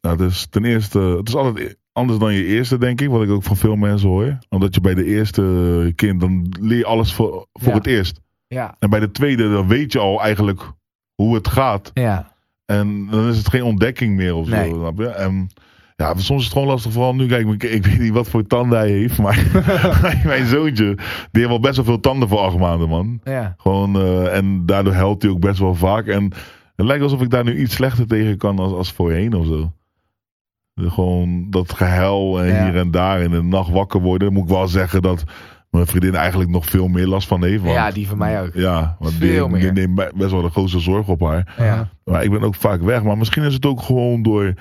nou, het is ten eerste... Het is altijd anders dan je eerste, denk ik. Wat ik ook van veel mensen hoor. Omdat je bij de eerste kind, dan leer je alles voor, voor Ja. het eerst. Ja. En bij de tweede, dan weet je al eigenlijk hoe het gaat. Ja. En dan is het geen ontdekking meer of Nee. zo. Snap je? En ja, soms is het gewoon lastig. Vooral nu, kijk, ik, ik weet niet wat voor tanden hij heeft. Maar mijn zoontje, die heeft wel best wel veel tanden voor acht maanden, man. Ja. Gewoon, eh, en daardoor helpt hij ook best wel vaak. En het lijkt alsof ik daar nu iets slechter tegen kan als, als voorheen of zo. Gewoon dat gehuil en Ja. hier en daar in de nacht wakker worden. Moet ik wel zeggen dat mijn vriendin eigenlijk nog veel meer last van heeft. Want, ja, die van mij ook. Ja, want Veel die, die neemt be- best wel de grootste zorg op haar. Ja. Maar ik ben ook vaak weg. Maar misschien is het ook gewoon door...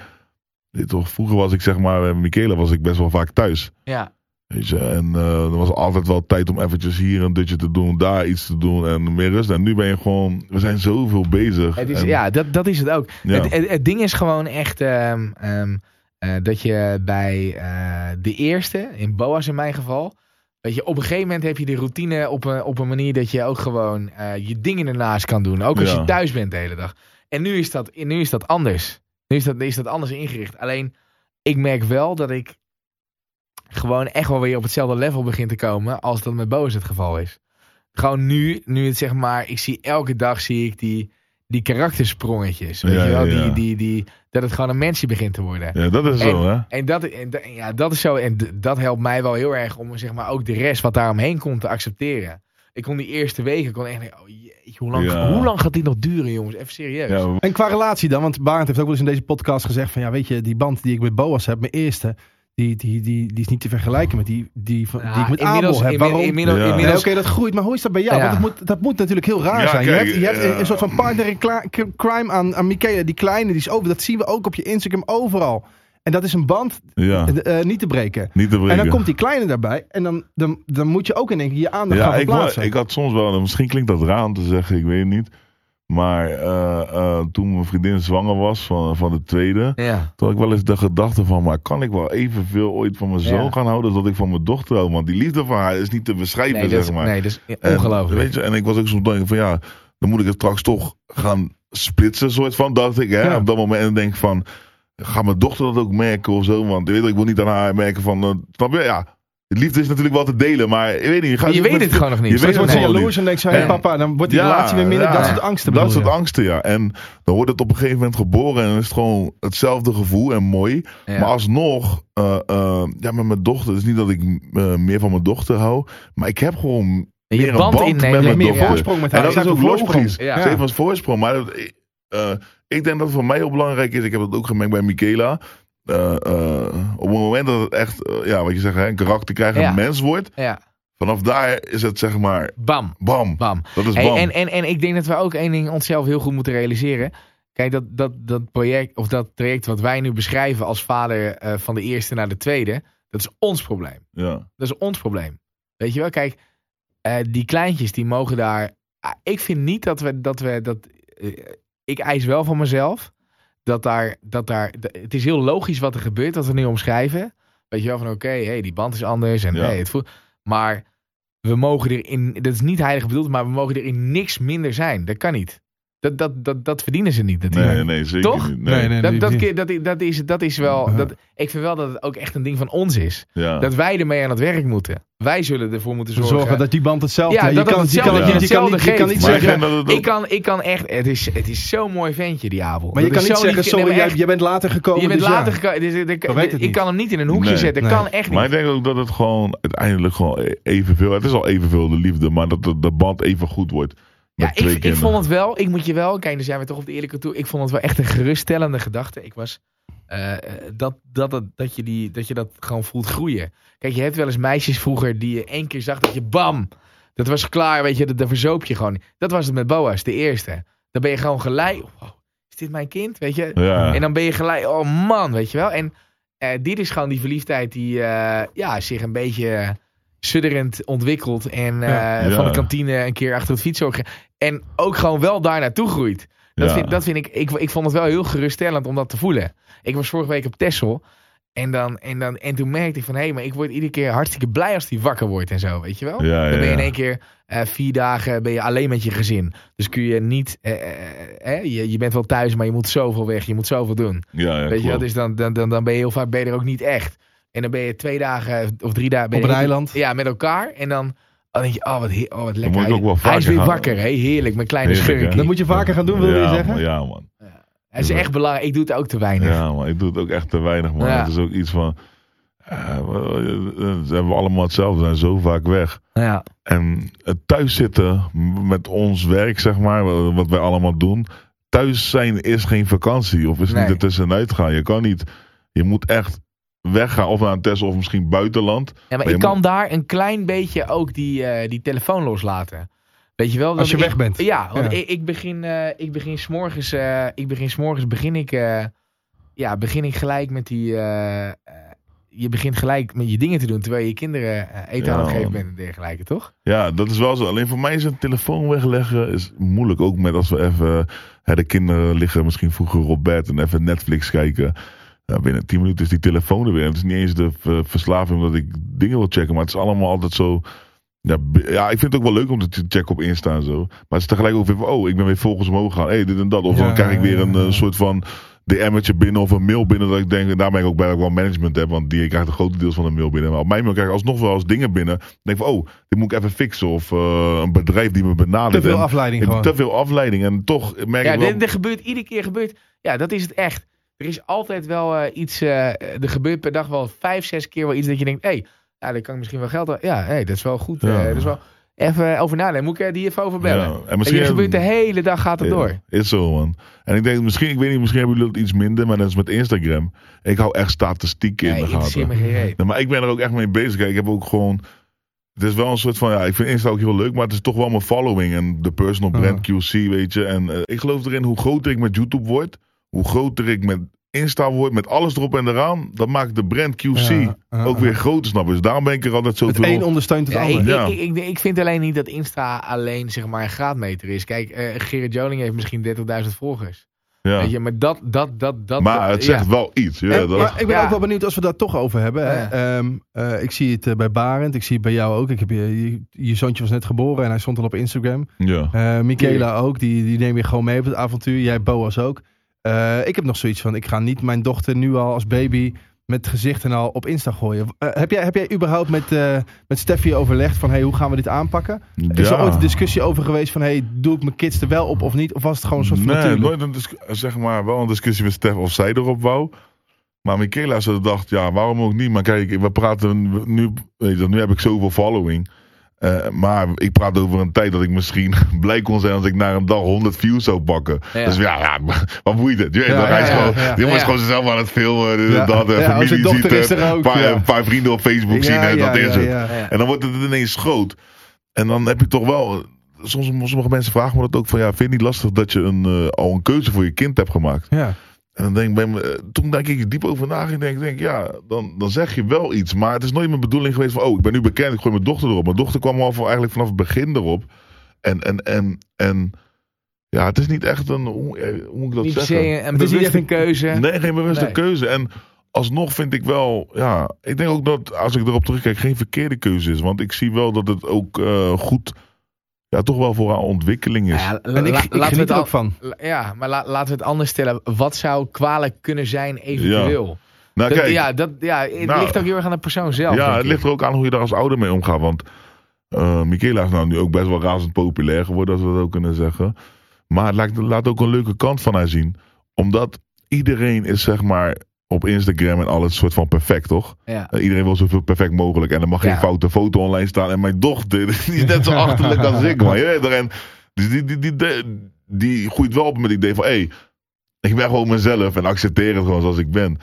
Toch, vroeger was ik zeg maar, met Michela was ik best wel vaak thuis. Ja. Weet je, en eh er was altijd wel tijd om eventjes hier een dutje te doen, daar iets te doen en meer rust. En nu ben je gewoon, we zijn zoveel bezig. Het is, En- ja, dat, dat is het ook. Ja. Het, het, het ding is gewoon echt ehm, ehm, eh, dat je bij eh, de eerste, in Boas in mijn geval, weet je, op een gegeven moment heb je de routine op een, op een manier dat je ook gewoon je dingen ernaast kan doen. Ook als Ja. je thuis bent de hele dag. En nu is dat, nu is dat anders. Nu is dat, is dat anders ingericht. Alleen, ik merk wel dat ik gewoon echt wel weer op hetzelfde level begin te komen als dat met Boas het geval is. Gewoon nu, nu het zeg maar, ik zie elke dag zie ik die, die karaktersprongetjes. Weet Ja, je wel? ja, ja. Die, die, die, dat het gewoon een mensje begint te worden. Ja, dat is zo, hè? En dat, en, ja, dat is zo. En dat helpt mij wel heel erg om zeg maar, ook de rest wat daaromheen komt te accepteren. Ik kon die eerste weken kon echt denken, oh jeetje, hoe lang, Ja. hoe lang gaat dit nog duren, jongens? Even serieus. Ja, En qua relatie dan, want Barend heeft ook wel eens in deze podcast gezegd van ja, weet je, die band die ik met Boas heb, mijn eerste, die, die, die, die is niet te vergelijken met die, die, van- die ik met inmiddels, Abel heb. Waarom? inmiddels, Ja. Nee, inmiddels, Oké, dat groeit, maar hoe is dat bij jou? Ja. Want dat moet, dat moet natuurlijk heel raar Ja, zijn. kijk, je hebt, je hebt ja. een soort van partner in crime aan, aan Michaela, die kleine, die is over. Dat zien we ook op je Instagram overal. En dat is een band ja, eh, niet te breken. niet te En breken. dan komt die kleine daarbij en dan, dan, dan moet je ook in één keer je aandacht ja, gaan ik, verplaatsen. ik had soms wel, misschien klinkt dat raar om te zeggen, ik weet het niet. Maar eh, eh, toen mijn vriendin zwanger was van, van de tweede, ja. toen had ik wel eens de gedachte van, maar kan ik wel evenveel ooit van mijn zoon Ja. gaan houden als dat ik van mijn dochter hou? Want die liefde van haar is niet te beschrijven, Nee, zeg is, maar. nee, dat is En, ongelooflijk. weet je, en ik was ook soms denken van ja, dan moet ik het straks toch gaan splitsen, soort van, dacht ik. Hè, Ja. Op dat moment en denk ik van, gaat mijn dochter dat ook merken of zo? Want je weet, ik wil niet aan haar merken van, eh, snap je? Ja, liefde is natuurlijk wel te delen, maar je weet niet. Je, gaat je met- weet het gewoon nog niet. Je weet Straks wordt ze het gewoon jaloers en denkt hey, En- papa, dan wordt die Ja, relatie weer minder. ja. dat soort angsten. Dat soort angsten, ja. En dan wordt het op een gegeven moment geboren en dan is het gewoon hetzelfde gevoel en mooi. Ja. Maar alsnog, eh, eh, ja, met mijn dochter, het is niet dat ik eh, meer van mijn dochter hou, maar ik heb gewoon je meer een band band met mijn meer dochter. voorsprong met haar. En dat is ook logisch. Ja. Ze heeft een voorsprong. Maar dat, eh, ik denk dat het voor mij heel belangrijk is. Ik heb het ook gemerkt bij Michaela. Eh, eh, op het moment dat het echt, eh, ja, wat je zegt, hè, een karakter krijgt Ja. een mens wordt. Ja, Vanaf daar is het zeg maar, bam, bam. bam. Dat is Hey, bam. en, en, en ik denk dat we ook één ding onszelf heel goed moeten realiseren. Kijk, dat, dat, dat project of dat traject wat wij nu beschrijven als vader van de eerste naar de tweede, dat is ons probleem. Ja. Dat is ons probleem. Weet je wel, kijk, die kleintjes die mogen daar. Ah, ik vind niet dat we dat we dat. ik eis wel van mezelf dat daar dat daar. Het is heel logisch wat er gebeurt, wat we nu omschrijven. Weet je wel van oké, hey, die band is anders en Ja. hey, het voelt. Maar we mogen erin. Dat is niet heilig bedoeld, maar we mogen er in niks minder zijn. Dat kan niet. Dat, dat, dat, dat verdienen ze niet. Nee, natuurlijk. nee, zeker Toch? niet. Nee. Nee, nee. Dat, dat, dat, dat, is, dat is wel. Ja. Dat, ik vind wel dat het ook echt een ding van ons is. Ja. Dat wij ermee aan het werk moeten. Wij zullen ervoor moeten zorgen. zorgen dat die band hetzelfde Ja, je dat kan, het je kan, je, je kan niet, je kan hetzelfde niet maar ik zeggen, dat ik, kan, ik kan echt. Het is, het is zo'n mooi ventje, die avond. maar je Dat kan niet zo zeggen, sorry, jij, bent later gekomen. Je bent dus later ja. gekomen. dus ik- het ik niet. kan hem niet in een hoekje Nee. zetten. Nee. Kan echt niet. Maar ik denk ook dat het gewoon uiteindelijk gewoon e- evenveel. Het is al evenveel de liefde, maar dat de band even goed wordt. Ja, ik, ik vond het wel, ik moet je wel, kijk, dan zijn we toch op de eerlijke toe. Ik vond het wel echt een geruststellende gedachte. Ik was, eh, eh, dat, dat, dat, dat, je die, dat je dat gewoon voelt groeien. Kijk, je hebt wel eens meisjes vroeger die je één keer zag dat je bam, dat was klaar, weet je, dat, dat verzoop je gewoon. Dat was het met Boas, de eerste. Dan ben je gewoon gelijk, wow, is dit mijn kind, weet je. Ja. En dan ben je gelijk, oh man, weet je wel. En eh, dit is gewoon die verliefdheid die ja, zich een beetje sudderend ontwikkelt. En eh, Ja. van de kantine een keer achter het fietshok. En ook gewoon wel daar naartoe groeit. Dat, Ja. vind, dat vind ik, ik, ik vond het wel heel geruststellend om dat te voelen. Ik was vorige week op Texel. En, dan, en, dan, en toen merkte ik van, hé, hey, maar ik word iedere keer hartstikke blij als die wakker wordt en zo, weet je wel? Ja, ja, dan ben je in één keer eh, vier dagen ben je alleen met je gezin. Dus kun je niet, eh, je, je bent wel thuis, maar je moet zoveel weg, je moet zoveel doen. Ja, ja, weet je wel, klopt. dus dan, dan, dan, dan ben je heel vaak ben je er ook niet echt. En dan ben je twee dagen of drie dagen Op een eiland. Ja, met elkaar. En dan, dan denk je, oh wat, he- oh, wat lekker. moet ik Hij- ook wel Hij is weer gaan. wakker, hè? heerlijk, mijn kleine Heerlijk, hè? schurkie. Dat moet je vaker gaan doen, wil je ja, zeggen? man, ja, man. Het is echt belangrijk, ik doe het ook te weinig. Ja, man. Ik doe het ook echt te weinig, man. Ja. Het is ook iets van... eh, we- ze hebben allemaal hetzelfde. We zijn zo vaak weg. Ja. En het thuis zitten met ons werk, zeg maar, wat wij allemaal doen. Thuis zijn is geen vakantie of is Nee. niet ertussenuit gaan. Je kan niet, je moet echt weggaan of naar een Tesla of misschien buitenland. Ja, maar Maar ik kan daar een klein beetje ook die, eh, die telefoon loslaten. Weet je wel? Als je ik- weg bent. Ja, want Ja. Ik, ik begin, eh ik begin s'morgens, eh ik begin s'morgens, begin ik, eh, ja, begin ik gelijk met die, je begint gelijk met je dingen te doen terwijl je je kinderen eten Ja, aan het geven bent en dergelijke, toch? Ja, dat is wel zo. Alleen voor mij is een telefoon wegleggen is moeilijk. Ook met als we even, hè, de kinderen liggen misschien vroeger op bed en even Netflix kijken. Ja, binnen 10 minuten is die telefoon er weer. Het is niet eens de eh, verslaving omdat ik dingen wil checken, maar het is allemaal altijd zo. Ja, ik vind het ook wel leuk om te checken op Insta en zo. Maar het is tegelijk ook weer van, oh, ik ben weer volgens omhoog gegaan. hey, dit en dat. Of Ja, dan krijg ik weer een ja, ja. eh, soort van DM'tje binnen of een mail binnen. Dat ik denk, en daar ben ik ook blij dat ik wel management heb. Want die krijgt een grote deels van de mail binnen. Maar op mijn mail krijg ik alsnog wel eens dingen binnen. Dan denk ik van, oh, dit moet ik even fixen. Of eh, een bedrijf die me benadert. Te veel afleiding te veel afleiding. En toch merk Ja, ik wel... dit- er gebeurt iedere keer gebeurt. Ja, dat is het echt. Er is altijd wel eh, iets. eh, er gebeurt per dag wel vijf, zes keer wel iets dat je denkt: hé, hey, ja, daar kan ik misschien wel geld aan. Ja, hey, dat is wel goed. Ja. eh, dat is wel. Even over nadenken. Moet ik die even over bellen? Ja, en En misschien je gebeurt de hele dag gaat het Ja, door. Is zo, man. En ik denk, misschien, ik weet niet, misschien hebben jullie dat iets minder. Maar dat is met Instagram. Ik hou echt statistieken in de gaten. Nee, maar ik ben er ook echt mee bezig. Ik heb ook gewoon... Het is wel een soort van... Ja, ik vind Insta ook heel leuk. Maar het is toch wel mijn following. En de personal brand QC, weet je. En ik geloof erin, hoe groter ik met YouTube word... Hoe groter ik met Insta word. Met alles erop en eraan. Dat maakt de brand QC Ja, ja, ook ja. weer groter, snap je? Dus daarom ben ik er altijd zo Het veel... een ondersteunt het Ja, ander. ik, Ja. ik, ik, ik vind alleen niet dat Insta alleen zeg maar, een graadmeter is. Kijk, eh Gerrit Joling heeft misschien 30.000 volgers. ja. Weet je, maar dat, dat, dat, dat. Maar het zegt ja. wel iets. Ja, En- dat maar ik ben ja. ook wel benieuwd als we daar toch over hebben. hè. Ja. Ehm, eh, ik zie het eh, bij Barend, ik zie het bij jou ook. Ik heb je, je, je zoontje was net geboren en hij stond al op Instagram. ja. Eh Michaela ook, die, die neem je gewoon mee op het avontuur. Jij Boas ook. Eh, ik heb nog zoiets van, ik ga niet mijn dochter nu al als baby met gezicht en al op Insta gooien. Eh, heb, jij, heb jij überhaupt met, eh met Steffi overlegd van, hey, hoe gaan we dit aanpakken? Is er ooit een discussie over geweest van, hey, doe ik mijn kids er wel op of niet? Of was het gewoon een soort van nee, natuurlijk? nooit een zeg maar wel een discussie met Stef of zij erop wou. Maar Michaela ze dacht, ja, waarom ook niet? Maar kijk, we praten nu, weet je, nu heb ik zoveel following. Eh, maar ik praat over een tijd dat ik misschien blij kon zijn als ik na een dag 100 views zou pakken. Ja. Dus ja, ja, wat boeit het? Je Ja, is ja, gewoon, die zichzelf aan het filmen. Ja. dat, eh, familie ziet het, ook, Een paar, vrienden op Facebook zien en dat is het. En dan wordt het ineens groot. En dan heb je toch wel. soms, sommige mensen vragen me dat ook van, ja, vind je het niet lastig dat je een, eh, al een keuze voor je kind hebt gemaakt? Ja. En dan denk ik bij me, eh, toen denk ik diep over na. Ik denk, denk ja, dan, dan zeg je wel iets. Maar het is nooit mijn bedoeling geweest van, oh, ik ben nu bekend, ik gooi mijn dochter erop. Mijn dochter kwam al van, eigenlijk vanaf het begin erop. En, en, en, en ja, het is niet echt een, hoe, eh, hoe moet ik dat Niet zeggen? een Het is niet bewuste echt een- keuze. Nee, geen bewuste Nee. keuze. En alsnog vind ik wel, ja, ik denk ook dat als ik erop terugkijk, geen verkeerde keuze is. Want ik zie wel dat het ook eh, goed, ja, toch wel voor haar ontwikkeling is. Nou ja, En ik, la- ik laten we het er ook van. Ja, maar la- laten we het anders stellen. Wat zou kwalijk kunnen zijn eventueel? nou, Dat- kijk, ja, dat, ja, het Nou, ligt ook heel erg aan de persoon zelf. ja, het ligt er ook aan hoe je daar als ouder mee omgaat. Want eh Michaela is nou nu ook best wel razend populair geworden, als we dat ook kunnen zeggen. Maar het laat, laat ook een leuke kant van haar zien. Omdat iedereen is, zeg maar, op Instagram en alles soort van perfect, toch? Ja. Uh, iedereen wil zoveel perfect mogelijk. En er mag Ja. geen foute foto online staan. En mijn dochter, die is net zo achterlijk als ik, man. Je weet toch? En dus die, die, die, die, die groeit wel op met het idee van... Hé, hey, ik ben gewoon mezelf en accepteer het gewoon zoals ik ben.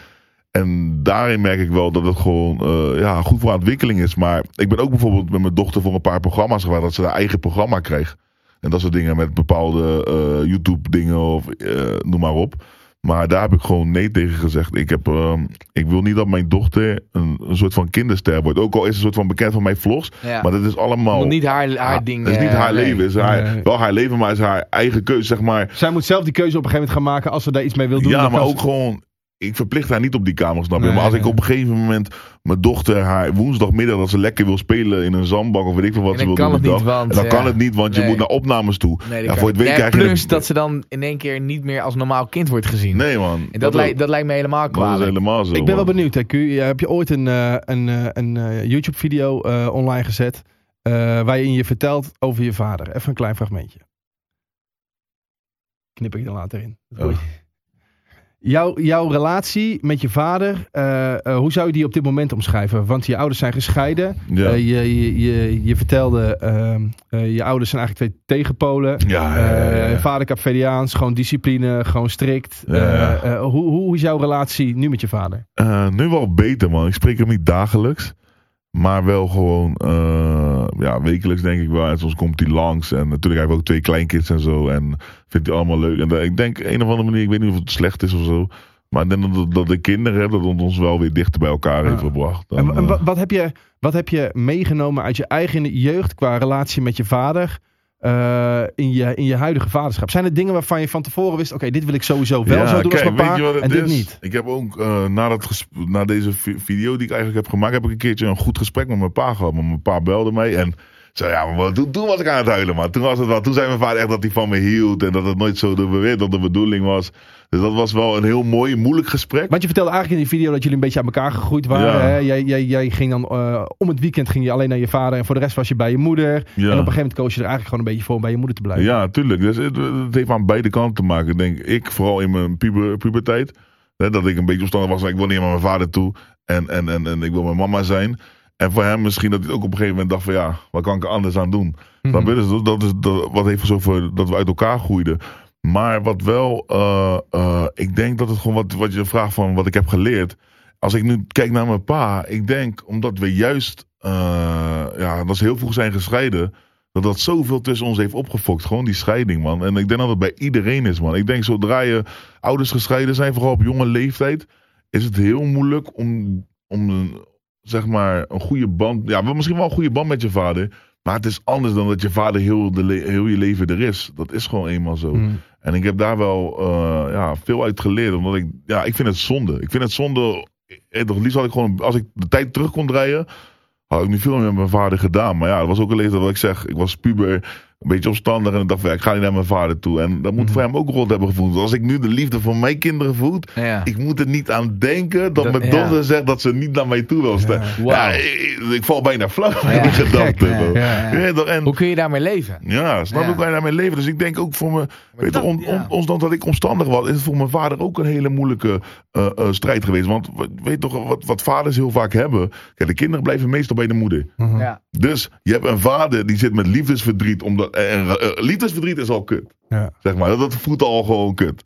En daarin merk ik wel dat het gewoon eh, ja, goed voor ontwikkeling is. Maar ik ben ook bijvoorbeeld met mijn dochter voor een paar programma's geweest. Dat ze haar eigen programma kreeg. En dat soort dingen met bepaalde eh, YouTube dingen of eh, noem maar op. Maar daar heb ik gewoon nee tegen gezegd. Ik, heb, ehm, ik wil niet dat mijn dochter een, een soort van kinderster wordt. Ook al is het een soort van bekend van mijn vlogs. Ja. Maar dat is allemaal... Moet niet haar, haar Ah, ding. Het is niet eh, haar nee. leven. Is haar, Nee. Wel haar leven, maar het is haar eigen keuze, zeg maar. Zij moet zelf die keuze op een gegeven moment gaan maken als ze daar iets mee wil doen. ja, maar ook ze- gewoon... Ik verplicht haar niet op die kamer, snap je? Nee, maar als ik op een gegeven moment mijn dochter haar woensdagmiddag dat ze lekker wil spelen in een zandbak of weet ik veel wat ze dan wil kan doen dag. want, dan ja. kan het niet, want je moet naar opnames toe. Nee, ja, voor het weet plus dat ze dan in één keer niet meer als normaal kind wordt gezien. Nee man. En dat, lijkt, dat lijkt me helemaal dat is kwalijk. helemaal zo. Ik ben wel man. benieuwd, hè, Q. Ja, Heb je ooit een, eh, een, eh, een eh, YouTube-video eh, online gezet eh, waarin je vertelt over je vader? Even een klein fragmentje. Knip ik er later in. Dat. Jouw, jouw relatie met je vader, eh, eh, hoe zou je die op dit moment omschrijven? Want je ouders zijn gescheiden. Ja. Eh, je, je, je, je vertelde, ehm, eh, je ouders zijn eigenlijk twee tegenpolen. ja, ja, vader Capverdiaans, gewoon discipline, gewoon strikt. Hoe, hoe is jouw relatie nu met je vader? Nu wel beter, man. Ik spreek hem niet dagelijks. Maar wel gewoon eh, ja, wekelijks, denk ik wel. En soms komt hij langs. En natuurlijk heeft hij ook twee kleinkids en zo. En vindt hij allemaal leuk. En eh, ik denk, een of andere manier, ik weet niet of het slecht is of zo. Maar ik denk dat, dat de kinderen, dat ons wel weer dichter bij elkaar heeft Ja. gebracht. Dan, En, en eh, wa- wat, heb je, wat heb je meegenomen uit je eigen jeugd qua relatie met je vader eh, in, je, in je huidige vaderschap? Zijn er dingen waarvan je van tevoren wist, oké, dit wil ik sowieso wel Ja, zo doen kijk, als en dit is? niet? Ik heb ook eh, na, dat na deze vi- video die ik eigenlijk heb gemaakt, heb ik een keertje een goed gesprek met mijn pa gehad. Maar mijn pa belde mij en zei, ja, maar toen, toen was ik aan het huilen, man. Toen was het wel, toen zei mijn vader echt dat hij van me hield en dat het nooit zo de, dat de bedoeling was. Dus dat was wel een heel mooi, moeilijk gesprek. Want je vertelde eigenlijk in die video dat jullie een beetje aan elkaar gegroeid waren. Ja. Hè? Jij, jij, jij ging dan eh, om het weekend ging je alleen naar je vader en voor de rest was je bij je moeder. Ja. En op een gegeven moment koos je er eigenlijk gewoon een beetje voor om bij je moeder te blijven. Ja, tuurlijk. Dus het, het heeft aan beide kanten te maken, denk ik. Vooral in mijn puber, puberteit. Hè, dat ik een beetje opstandig was. Ik wil niet naar mijn vader toe. En, en, en, en ik wil mijn mama zijn. En voor hem misschien dat hij ook op een gegeven moment dacht van ja, wat kan ik er anders aan doen? Mhm. Dat, is, dat is dat, wat heeft zo voor dat we uit elkaar groeiden. Maar wat wel, eh, eh, ik denk dat het gewoon wat, wat je vraagt van wat ik heb geleerd. Als ik nu kijk naar mijn pa, ik denk omdat we juist, eh, ja, dat ze heel vroeg zijn gescheiden, dat dat zoveel tussen ons heeft opgefokt. Gewoon die scheiding, man. En ik denk dat het bij iedereen is, man. Ik denk zodra je ouders gescheiden zijn, vooral op jonge leeftijd, is het heel moeilijk om, om zeg maar, een goede band, ja, wel misschien wel een goede band met je vader. Maar het is anders dan dat je vader heel, de heel je leven er is. Dat is gewoon eenmaal zo. Mhm. En ik heb daar wel eh, ja, veel uit geleerd. Omdat ik, ja, ik vind het zonde. Ik vind het zonde. eh, toch liefst had ik gewoon, als ik de tijd terug kon draaien, had ik nu veel meer met mijn vader gedaan. Maar ja, dat was ook een leeftijd wat ik zeg. Ik was puber, een beetje opstandig. En ik dacht ja, ik ga niet naar mijn vader toe. En dat moet Mhm. voor hem ook rot hebben gevoeld. Als ik nu de liefde voor mijn kinderen voel, Ja. ik moet er niet aan denken dat, Dat- mijn ja. dochter zegt dat ze niet naar mij toe wil staan. Ja. Ja, Wauw. ik, ik val bijna flauw Ja, in de gek, gedachten. ja, zo. ja, ja. Ja, toch? en, Hoe kun je daarmee leven? ja, snap Ja. ik bijna mijn leven. Dus ik denk ook voor me, weet je, dat- on, ja. on, ondanks dat ik omstandig was, is het voor mijn vader ook een hele moeilijke eh, eh, strijd geweest. Want weet toch wat, wat vaders heel vaak hebben? Kijk, de kinderen blijven meestal bij de moeder. Mhm. Ja. Dus je hebt een vader die zit met liefdesverdriet. Omdat, en, eh, liefdesverdriet is al kut. Ja. Zeg maar, dat, dat voelt al gewoon kut.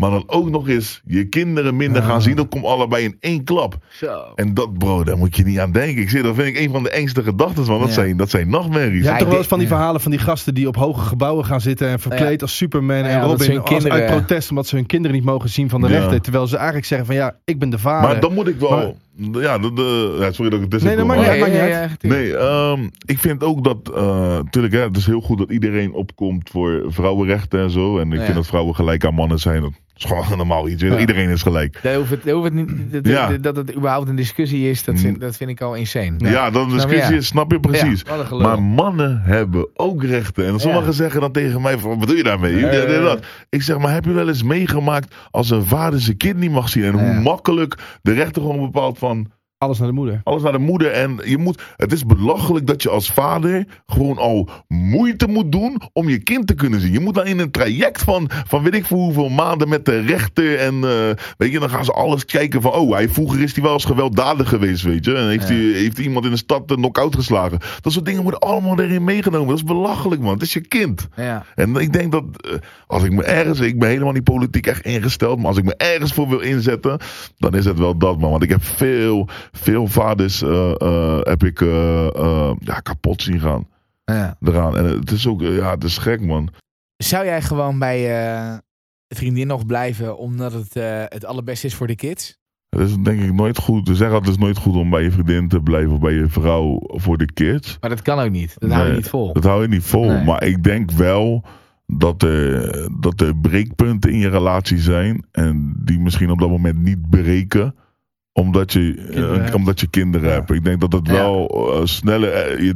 Maar dan ook nog eens je kinderen minder gaan zien. Dat komt allebei in één klap. Zo. En dat, bro, daar moet je niet aan denken. Ik zeg, dat vind ik een van de engste gedachten, man. Dat, Ja. zijn, dat zijn nachtmerries. Je Ja, hebt toch wel eens van die ja. verhalen van die gasten die op hoge gebouwen gaan zitten en verkleed als Superman Ja, en Robin hun als kinderen- uit protest omdat ze hun kinderen niet mogen zien van de Ja. rechter. Terwijl ze eigenlijk zeggen van ja, ik ben de vader. Maar dan moet ik wel... ja, de, de, ja, sorry dat ik het tussen Nee, dat maakt maar- niet uit. Nee, ehm, ik vind ook dat, eh tuurlijk, hè, het is heel goed dat iedereen opkomt voor vrouwenrechten en zo. En ik Ja. vind dat vrouwen gelijk aan mannen zijn. Dat is gewoon normaal iets. Ja. Iedereen is gelijk. Dat, hoeft het, hoeft het niet, dat, Ja. dat, het überhaupt een discussie is, dat vind, dat vind ik al insane. Ja, dat je? discussie, snap je precies. Een maar mannen hebben ook rechten. En sommigen zeggen dan tegen mij: van, Wat bedoel je daarmee? Ja. dat. Ik zeg: Maar heb je wel eens meegemaakt als een vader zijn kind niet mag zien? En hoe makkelijk de rechter gewoon bepaalt van. Alles naar de moeder. Alles naar de moeder. En je moet, het is belachelijk dat je als vader gewoon al moeite moet doen om je kind te kunnen zien. Je moet dan in een traject van, van weet ik voor hoeveel maanden met de rechter. En eh, weet je, dan gaan ze alles kijken van, oh, hij, vroeger is hij wel eens gewelddadig geweest, weet je. En heeft, Ja. hij, heeft hij iemand in de stad een knock-out geslagen. Dat soort dingen worden allemaal erin meegenomen. Dat is belachelijk, man. Het is je kind. Ja. En ik denk dat eh, als ik me ergens, ik ben helemaal niet politiek echt ingesteld, maar als ik me ergens voor wil inzetten, dan is het wel dat, man. Want ik heb veel, veel vaders eh, eh, heb ik eh, ja, kapot zien gaan Ja. eraan. En het is ook, ja, het is gek, man. Zou jij gewoon bij vriendin nog blijven omdat het het allerbeste is voor de kids? Het is denk ik nooit goed. Ze zeggen altijd, het is nooit goed om bij je vriendin te blijven of bij je vrouw voor de kids. Maar dat kan ook niet. Dat hou je niet vol. Dat hou je niet vol. Nee. Maar ik denk wel dat er, dat er breekpunten in je relatie zijn. En die misschien op dat moment niet breken. Omdat je Kinderen eh, hebt. omdat je kinderen Ja. hebt. Ik denk dat het wel eh, sneller eh, je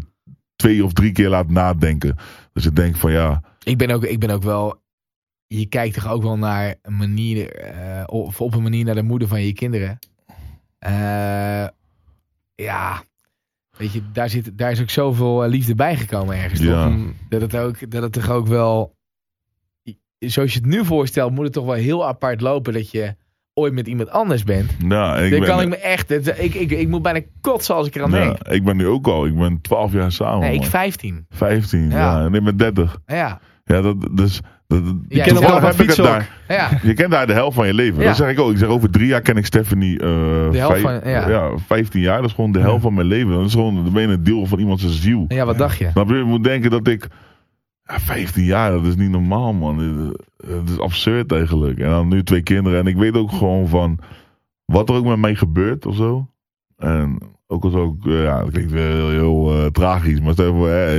twee of drie keer laat nadenken. Dus je denkt van ja, Ik ben ook, ik ben ook wel. Je kijkt toch ook wel naar een manier. eh, of op een manier naar de moeder van je kinderen. Eh, ja. Weet je, daar, zit, daar is ook zoveel eh, liefde bijgekomen ergens. toch? ja. Dat het, ook, dat het toch ook wel. Zoals je het nu voorstelt, moet het toch wel heel apart lopen dat je ooit met iemand anders bent. Nou, ik Dan ben, kan ik me echt. Ik, ik, ik moet bijna kotsen als ik eraan ja, denk. ik ben nu ook al. Ik ben 12 jaar samen. Nee, ik man. 15. 15, ja. Ja. En ik ben 30. Ja. Ja, dat, dus, dat, dat- Je kent heb ik daar. Ja. Je kent daar de helft van je leven. Dat zeg ik ook. Ik zeg over drie jaar ken ik Stephanie. De helft vijf- van- ja. 15 jaar. Dat is gewoon de helft van mijn leven. Dat is gewoon dan ben je een deel van iemand zijn ziel. ja, wat dacht je? Je? Je moet denken dat ik. Ja, 15 jaar, dat is niet normaal, man. Het is absurd eigenlijk. En dan nu twee kinderen. En ik weet ook gewoon van. Wat er ook met mij gebeurt of zo. En ook als ook. eh, Ja, dat klinkt weer heel, heel eh, tragisch. Maar stel je voor, hè,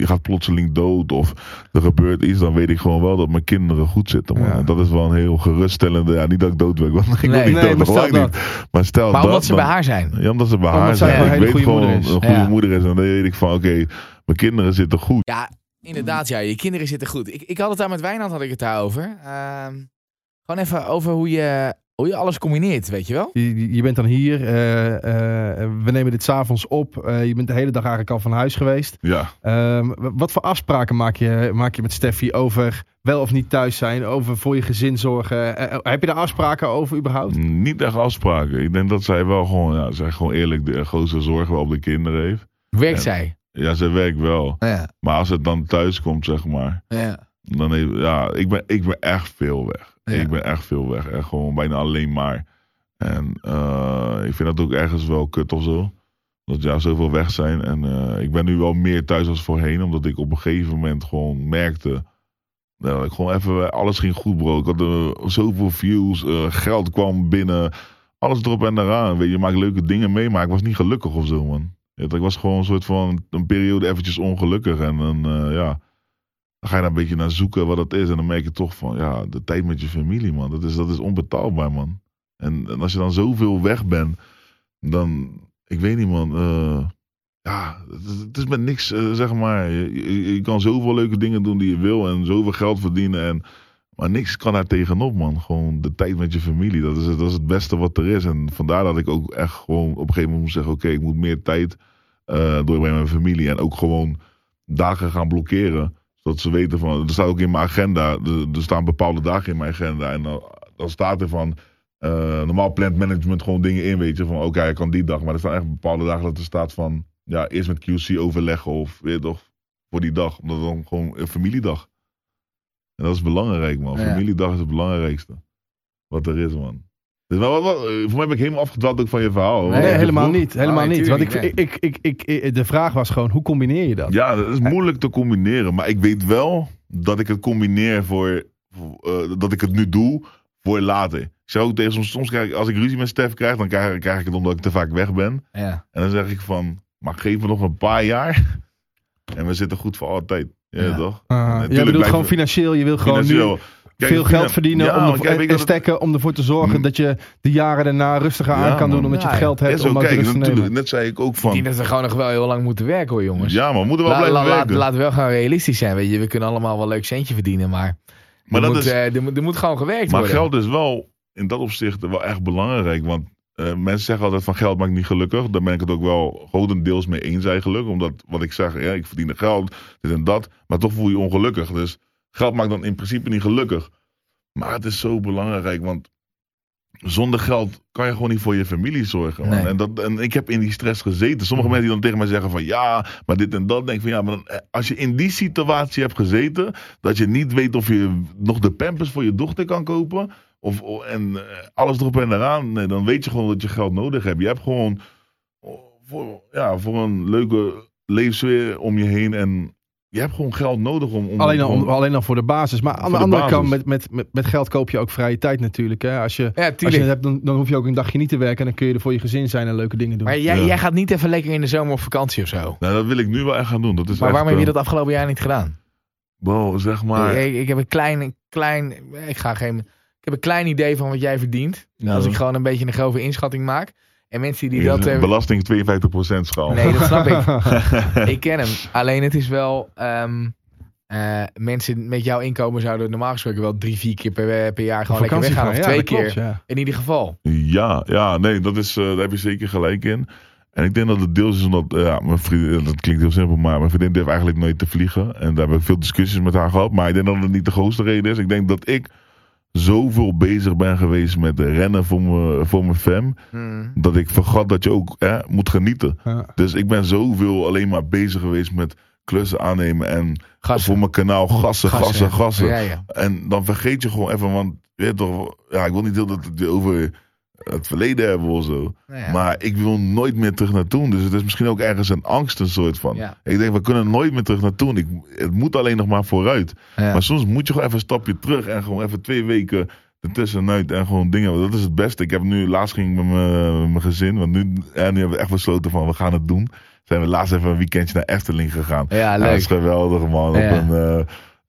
je gaat plotseling dood. Of er gebeurt iets. Dan weet ik gewoon wel dat mijn kinderen goed zitten, man. Ja. En dat is wel een heel geruststellende. Ja, niet dat ik dood ben. Want ik Nee. wil niet Nee, dood, maar stel dat. niet. Maar stel Maar dat. omdat ze dan- bij haar zijn. ja, omdat ze bij Omdat haar zij zijn. een ik weet goede gewoon moeder is. een goede Ja. moeder is. En dan weet ik van, oké, mijn kinderen zitten goed. Ja, inderdaad, ja. Je kinderen zitten goed. Ik, ik had het daar met Wijnand had ik het daarover. Ehm gewoon even over hoe je, hoe je alles combineert, weet je wel? Je, je bent dan hier, eh, eh, we nemen dit s'avonds op. Eh, je bent de hele dag eigenlijk al van huis geweest. Ja. Ehm, wat voor afspraken maak je, maak je met Steffi over wel of niet thuis zijn, over voor je gezin zorgen? Heb je daar afspraken over überhaupt? Niet echt afspraken. Ik denk dat zij wel gewoon, ja, zij gewoon eerlijk de grootste zorg wel op de kinderen heeft. Werkt Ja. zij? Ja, ze werkt wel. Ja. Maar als het dan thuis komt, zeg maar. ja. Dan heeft, ja, ik ben, ik ben echt veel weg. Ja. Ik ben echt veel weg. Echt gewoon bijna alleen maar. En eh, ik vind dat ook ergens wel kut of zo. Dat ja, zoveel weg zijn. En eh, ik ben nu wel meer thuis als voorheen. Omdat ik op een gegeven moment gewoon merkte. Dat ik gewoon even, alles ging goed bro. Ik had eh, zoveel views. eh, geld kwam binnen. Alles erop en eraan. Weet je, maakt leuke dingen mee. Maar ik was niet gelukkig of zo man. Ik was gewoon een soort van een periode eventjes ongelukkig. En dan eh, ja. Dan ga je daar een beetje naar zoeken wat dat is. En dan merk je toch van, ja, de tijd met je familie, man. Dat is, dat is onbetaalbaar, man. En, en als je dan zoveel weg bent, dan, ik weet niet, man. eh, ja, het is, het is met niks, eh, zeg maar. Je, je, je kan zoveel leuke dingen doen die je wil en zoveel geld verdienen. En, maar niks kan daar tegenop, man. Gewoon de tijd met je familie. Dat is, het- het beste wat er is. En vandaar dat ik ook echt gewoon op een gegeven moment moest zeggen: oké, ik moet meer tijd doorbrengen met mijn familie. En ook gewoon dagen gaan blokkeren zodat ze weten van, er staat ook in mijn agenda, er, staan bepaalde dagen in mijn agenda. En dan, dan staat er van, eh, normaal plant management gewoon dingen in, weet je. Van oké, ik kan die dag. Maar er staan echt bepaalde dagen dat er staat van, ja, eerst met QC overleggen of, weet je toch, voor die dag. Omdat dan gewoon een familiedag. En dat is belangrijk, man. Ja. Familiedag is het belangrijkste. wat er is, man. Dus wat, wat, wat- eh, voor mij ben ik helemaal afgedwaald ook van je verhaal. Nee, helemaal niet. Helemaal nee, niet. Want ik, ik, ik, ik, ik- de vraag was gewoon, hoe combineer je dat? Ja, dat is moeilijk te combineren. Maar ik weet wel dat ik het combineer voor, voor, eh, dat ik het nu doe voor later. Ik zeg ook tegen soms, soms krijg ik, als ik ruzie met Stef krijg, dan krijg, krijg ik het omdat ik te vaak weg ben. Ja. En dan zeg ik van, maar geef me nog een paar jaar. En we zitten goed voor altijd. Ja, Ja. toch? Uh, jij bedoelt gewoon financieel. Je wil gewoon nu. Kijk, veel geld verdienen Ja, om en, het- stekken om ervoor te zorgen Mm. dat je de jaren daarna rustiger Ja, aan kan doen. Omdat je het geld Ja, hebt om ook kijk, rust te natuurlijk, nemen. net zei ik ook Ik denk van, dat we gewoon nog wel heel lang moeten werken hoor, jongens. ja maar we moeten wel La- blijven la- werken. laten we wel gewoon realistisch zijn. Weet je. We kunnen allemaal wel een leuk centje verdienen, maar, Maar er, dat moet, is- eh, er, moet, er moet gewoon gewerkt Maar worden. geld is wel in dat opzicht wel echt belangrijk. Want eh, mensen zeggen altijd van geld maakt niet gelukkig. Daar ben ik het ook wel grotendeels mee eens eigenlijk. Omdat wat ik zeg, ja, ik verdien geld, dit en dat. Maar toch voel je je ongelukkig. Dus geld maakt dan in principe niet gelukkig. Maar het is zo belangrijk, want zonder geld kan je gewoon niet voor je familie zorgen. man. Nee. En, dat, en ik heb in die stress gezeten. Sommige mensen die dan tegen mij zeggen van ja, maar dit en dat. Denk ik van ja, maar dan, eh, als je in die situatie hebt gezeten, dat je niet weet of je nog de pampers voor je dochter kan kopen. Of, en eh, alles erop en eraan. Nee, dan weet je gewoon dat je geld nodig hebt. Je hebt gewoon oh, voor, ja, voor een leuke leefsfeer om je heen. En je hebt gewoon geld nodig om... om Alleen al, om- alleen al voor de basis. Maar aan de de andere basis. kant, met, met, met, met geld koop je ook vrije tijd natuurlijk. Hè? Als je, Ja, als je hebt, dan, dan hoef je ook een dagje niet te werken. En dan kun je er voor je gezin zijn en leuke dingen doen. Maar jij, Ja. jij gaat niet even lekker in de zomer op vakantie of zo. Nou, dat wil ik nu wel echt gaan doen. Dat is Maar echt, waarom heb je eh, dat afgelopen jaar niet gedaan? Wow, zeg maar... ik, ik heb een klein, klein, ik ga geen, ik heb een klein idee van wat jij verdient. Ja. Als ik gewoon een beetje een grove inschatting maak. En mensen die dat... eh, Belasting 52% schaal. nee, dat snap ik. ik ken hem. Alleen het is wel... ehm, eh, mensen met jouw inkomen zouden normaal gesproken wel drie, vier keer per, per jaar gewoon lekker weggaan. Of ja, twee keer. klopt, ja. In ieder geval. Ja, ja, nee, dat is, eh, daar heb je zeker gelijk in. En ik denk dat het deels is omdat, ja, mijn vriendin, dat klinkt heel simpel, maar mijn vriendin durft eigenlijk nooit te vliegen. En daar heb ik veel discussies met haar gehad. Maar ik denk dat het niet de grootste reden is. Ik denk dat ik zoveel bezig ben geweest met rennen voor mijn, voor mijn fam. Hmm. Dat ik vergat dat je ook hè, moet genieten. Ja. Dus ik ben zoveel alleen maar bezig geweest met klussen aannemen en Gassen. voor mijn kanaal gassen, gassen, gassen. Ja, ja. En dan vergeet je gewoon even, want weet toch, ja, ik wil niet heel dat het over het verleden hebben of zo. Nou ja. Maar ik wil nooit meer terug naar toen. Dus het is misschien ook ergens een angst, een soort van. Ja. Ik denk, we kunnen nooit meer terug naar toen. Ik, het moet alleen nog maar vooruit. Ja. Maar soms moet je gewoon even een stapje terug en gewoon even twee weken ertussenuit en gewoon dingen. Dat is het beste. Ik heb nu, laatst ging ik met mijn, gezin, want nu, en nu hebben we echt besloten van, we gaan het doen. Zijn we laatst even een weekendje naar Efteling gegaan. Ja, leuk. dat is geweldig, man. Op een, eh,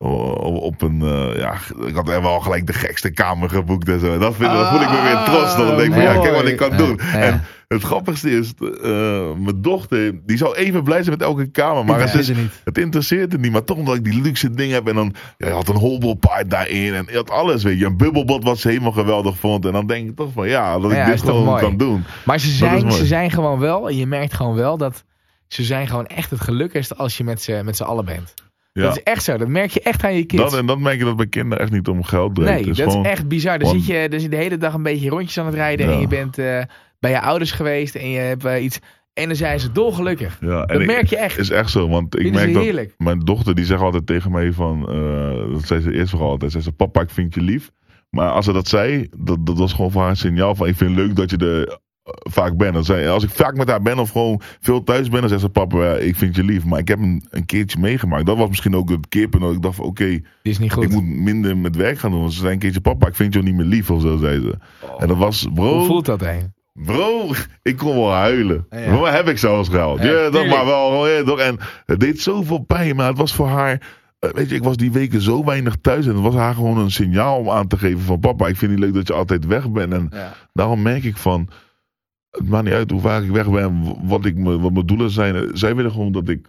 op, een, eh, ja, ik had er wel gelijk de gekste kamer geboekt en zo. Dat, vind, dat voel ik me weer trots. Dan denk ik van, ja, kijk wat ik kan Ja, doen. ja. En het grappigste is, eh, mijn dochter, die zou even blij zijn met elke kamer. Maar het, is, het interesseert het niet. Maar toch omdat ik die luxe dingen heb. En dan, ja, je had een hobbelpaard daarin. En je had alles, weet je. Een bubbelbad wat ze helemaal geweldig vond. En dan denk ik toch van, ja, dat ik dit gewoon mooi. kan doen. Maar ze zijn, ze zijn gewoon wel, en je merkt gewoon wel dat ze zijn gewoon echt het gelukkigste als je met z'n met z'n allen bent. Ja. Dat is echt zo. Dat merk je echt aan je kids. Dat, en dan merk je dat bij kinderen echt niet om geld draait. nee, Het dat gewoon- is echt bizar. Dan want- zit, je, dan zit je de hele dag een beetje rondjes aan het rijden. Ja. En je bent eh, bij je ouders geweest. En je hebt eh, iets. En dan zijn ze dolgelukkig. Ja, Dat merk je echt. is echt zo, want ik Vinden merk dat heerlijk. mijn dochter die zegt altijd tegen mij van, eh, dat zei ze eerst vooral altijd, zei ze papa ik vind je lief. Maar als ze dat zei, dat, dat was gewoon voor haar een signaal van ik vind het leuk dat je er eh, vaak bent. Dan zei, als ik vaak met haar ben of gewoon veel thuis ben, dan zegt ze papa ik vind je lief. Maar ik heb een, een keertje meegemaakt. Dat was misschien ook het keerpunt dat ik dacht oké, niet ik moet minder met werk gaan doen. Want ze zei een keertje papa ik vind je niet meer lief of zo, zei ze. En dat was bro. Hoe voelt dat, hè? Bro, ik kon wel huilen. Ja. Heb ik zelfs gehuild. Ja, Ja, tuurlijk. maar wel. Toch, en het deed zoveel pijn, maar het was voor haar... eh, Weet je, ik was die weken zo weinig thuis. En het was haar gewoon een signaal om aan te geven van... Papa, ik vind het leuk dat je altijd weg bent. En daarom merk ik van... Het maakt niet uit hoe vaak ik weg ben. Wat, ik, me- wat mijn doelen zijn. Zij willen gewoon dat ik...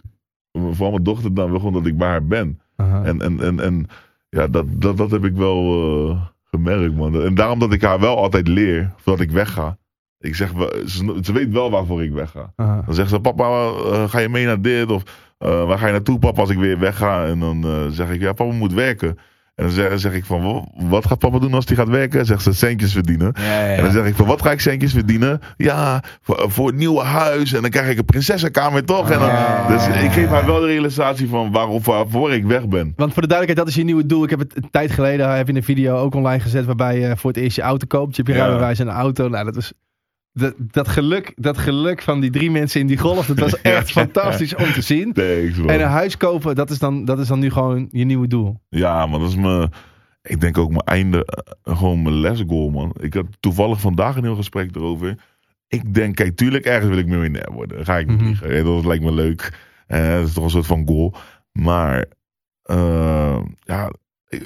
Vooral mijn dochter dan wil gewoon dat ik bij haar ben. Aha. En, en, en, en ja, dat, dat, dat heb ik wel eh, gemerkt, man. En daarom dat ik haar wel altijd leer voordat ik wegga. Ik zeg, ze, ze weet wel waarvoor ik wegga. Aha. Dan zegt ze, papa, eh, ga je mee naar dit? Of eh, waar ga je naartoe, papa, als ik weer wegga? En dan zeg ik, ja, papa moet werken. En dan zeg, zeg ik van, "Wa- wat gaat papa doen als hij gaat werken? Zegt ze, centjes verdienen. Ja, ja, ja. En dan zeg ik van, wat ga ik centjes verdienen? Ja, voor, voor het nieuwe huis. En dan krijg ik een prinsessenkamer toch? En dan, Ja. Dus ik geef haar wel de realisatie van waarom, waarvoor ik weg ben. Want voor de duidelijkheid, dat is je nieuwe doel. Ik heb het een tijd geleden heb je een video ook online gezet waarbij je voor het eerst je auto koopt. Je hebt je rijbewijs en een auto. Nou, dat is dat, dat, geluk, dat geluk van die drie mensen in die golf, dat was echt fantastisch om te zien. Thanks, man. En een huis kopen, dat is, dan, dat is dan nu gewoon je nieuwe doel. Ja, maar dat is mijn. Ik denk ook mijn einde, eh, gewoon mijn lesgoal, man. Ik had toevallig vandaag een heel gesprek erover. Ik denk, kijk, tuurlijk, ergens wil ik miljonair worden. Dat ga ik niet Mhm. liegen. Dat lijkt me leuk. Eh, dat is toch een soort van goal. Maar, eh, ja,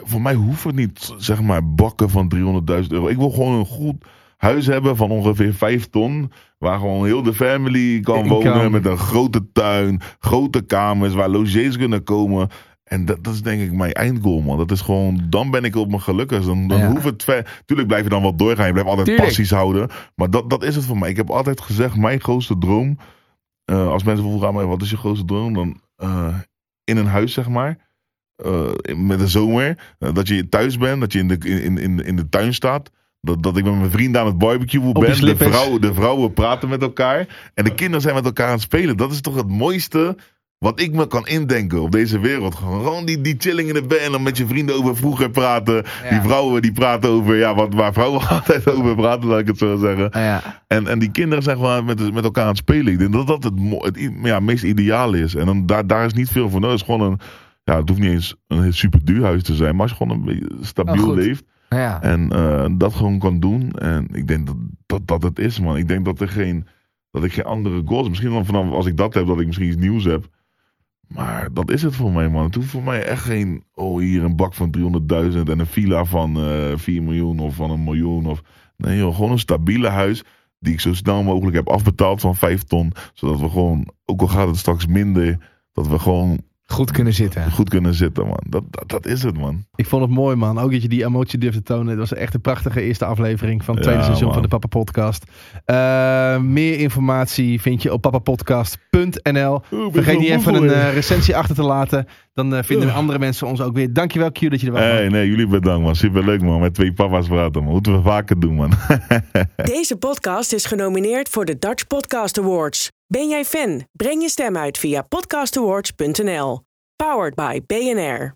voor mij hoeft het niet, zeg maar, bakken van 300.000 euro. Ik wil gewoon een goed huis hebben van ongeveer 5 ton. Waar gewoon heel de family kan wonen. Met een grote tuin, grote kamers, waar logiers kunnen komen. En dat, dat is denk ik mijn eindgoal, man. Dat is gewoon, dan ben ik op mijn gelukkig. Dan, dan Ja. hoeft het ver. Tuurlijk blijf je dan wel doorgaan. Je blijft altijd Tuurlijk. passies houden. Maar dat, dat is het voor mij. Ik heb altijd gezegd, mijn grootste droom. eh, als mensen vroegen aan mij, wat is je grootste droom? Dan eh, in een huis, zeg maar. in- met de zomer. dat je thuis bent. Dat je in de, in, in, in de tuin staat. Dat, dat ik met mijn vrienden aan het barbecuen je ben. De, slippers. vrouw, de vrouwen praten met elkaar. En de kinderen zijn met elkaar aan het spelen. Dat is toch het mooiste wat ik me kan indenken op deze wereld. Gewoon die, die chilling in de bed en dan met je vrienden over vroeger praten. Ja. Die vrouwen die praten over, ja, wat, waar vrouwen altijd over praten, laat ik het zo zeggen. Ja. En, en die kinderen zijn gewoon met, met elkaar aan het spelen. Ik denk dat dat het, het ja, meest ideaal is. En dan, daar, daar is niet veel voor nodig. Het is gewoon een, ja, het hoeft niet eens een super duur huis te zijn. Maar als je gewoon een beetje Oh, stabiel leeft. Ja. En eh, dat gewoon kan doen. En ik denk dat, dat dat het is, man. Ik denk dat er geen, dat ik geen andere goals. Misschien dan vanaf als ik dat heb, dat ik misschien iets nieuws heb. Maar dat is het voor mij, man. Het hoeft voor mij echt geen. Oh, hier een bak van 300.000 en een villa van eh 4 miljoen of van een miljoen. Of, nee, joh, gewoon een stabiele huis. Die ik zo snel mogelijk heb afbetaald van 5 ton. Zodat we gewoon, ook al gaat het straks minder, dat we gewoon Goed kunnen zitten. goed kunnen zitten, man. Dat, dat, dat is het, man. Ik vond het mooi, man. Ook dat je die emotie durfde tonen. Het was echt een prachtige eerste aflevering van het tweede Ja, seizoen man. van de Papa Podcast. Eh, meer informatie vind je op papapodcast.nl. Vergeet niet even een eh, recensie achter te laten. Dan eh, vinden andere mensen ons ook weer. Dankjewel, Q, dat je er was. Hey, nee, jullie bedankt, man. Superleuk, man. Met twee papa's praten, man. Moeten we vaker doen, man. Deze podcast is genomineerd voor de Dutch Podcast Awards. Ben jij fan? Breng je stem uit via podcastawards.nl. Powered by BNR.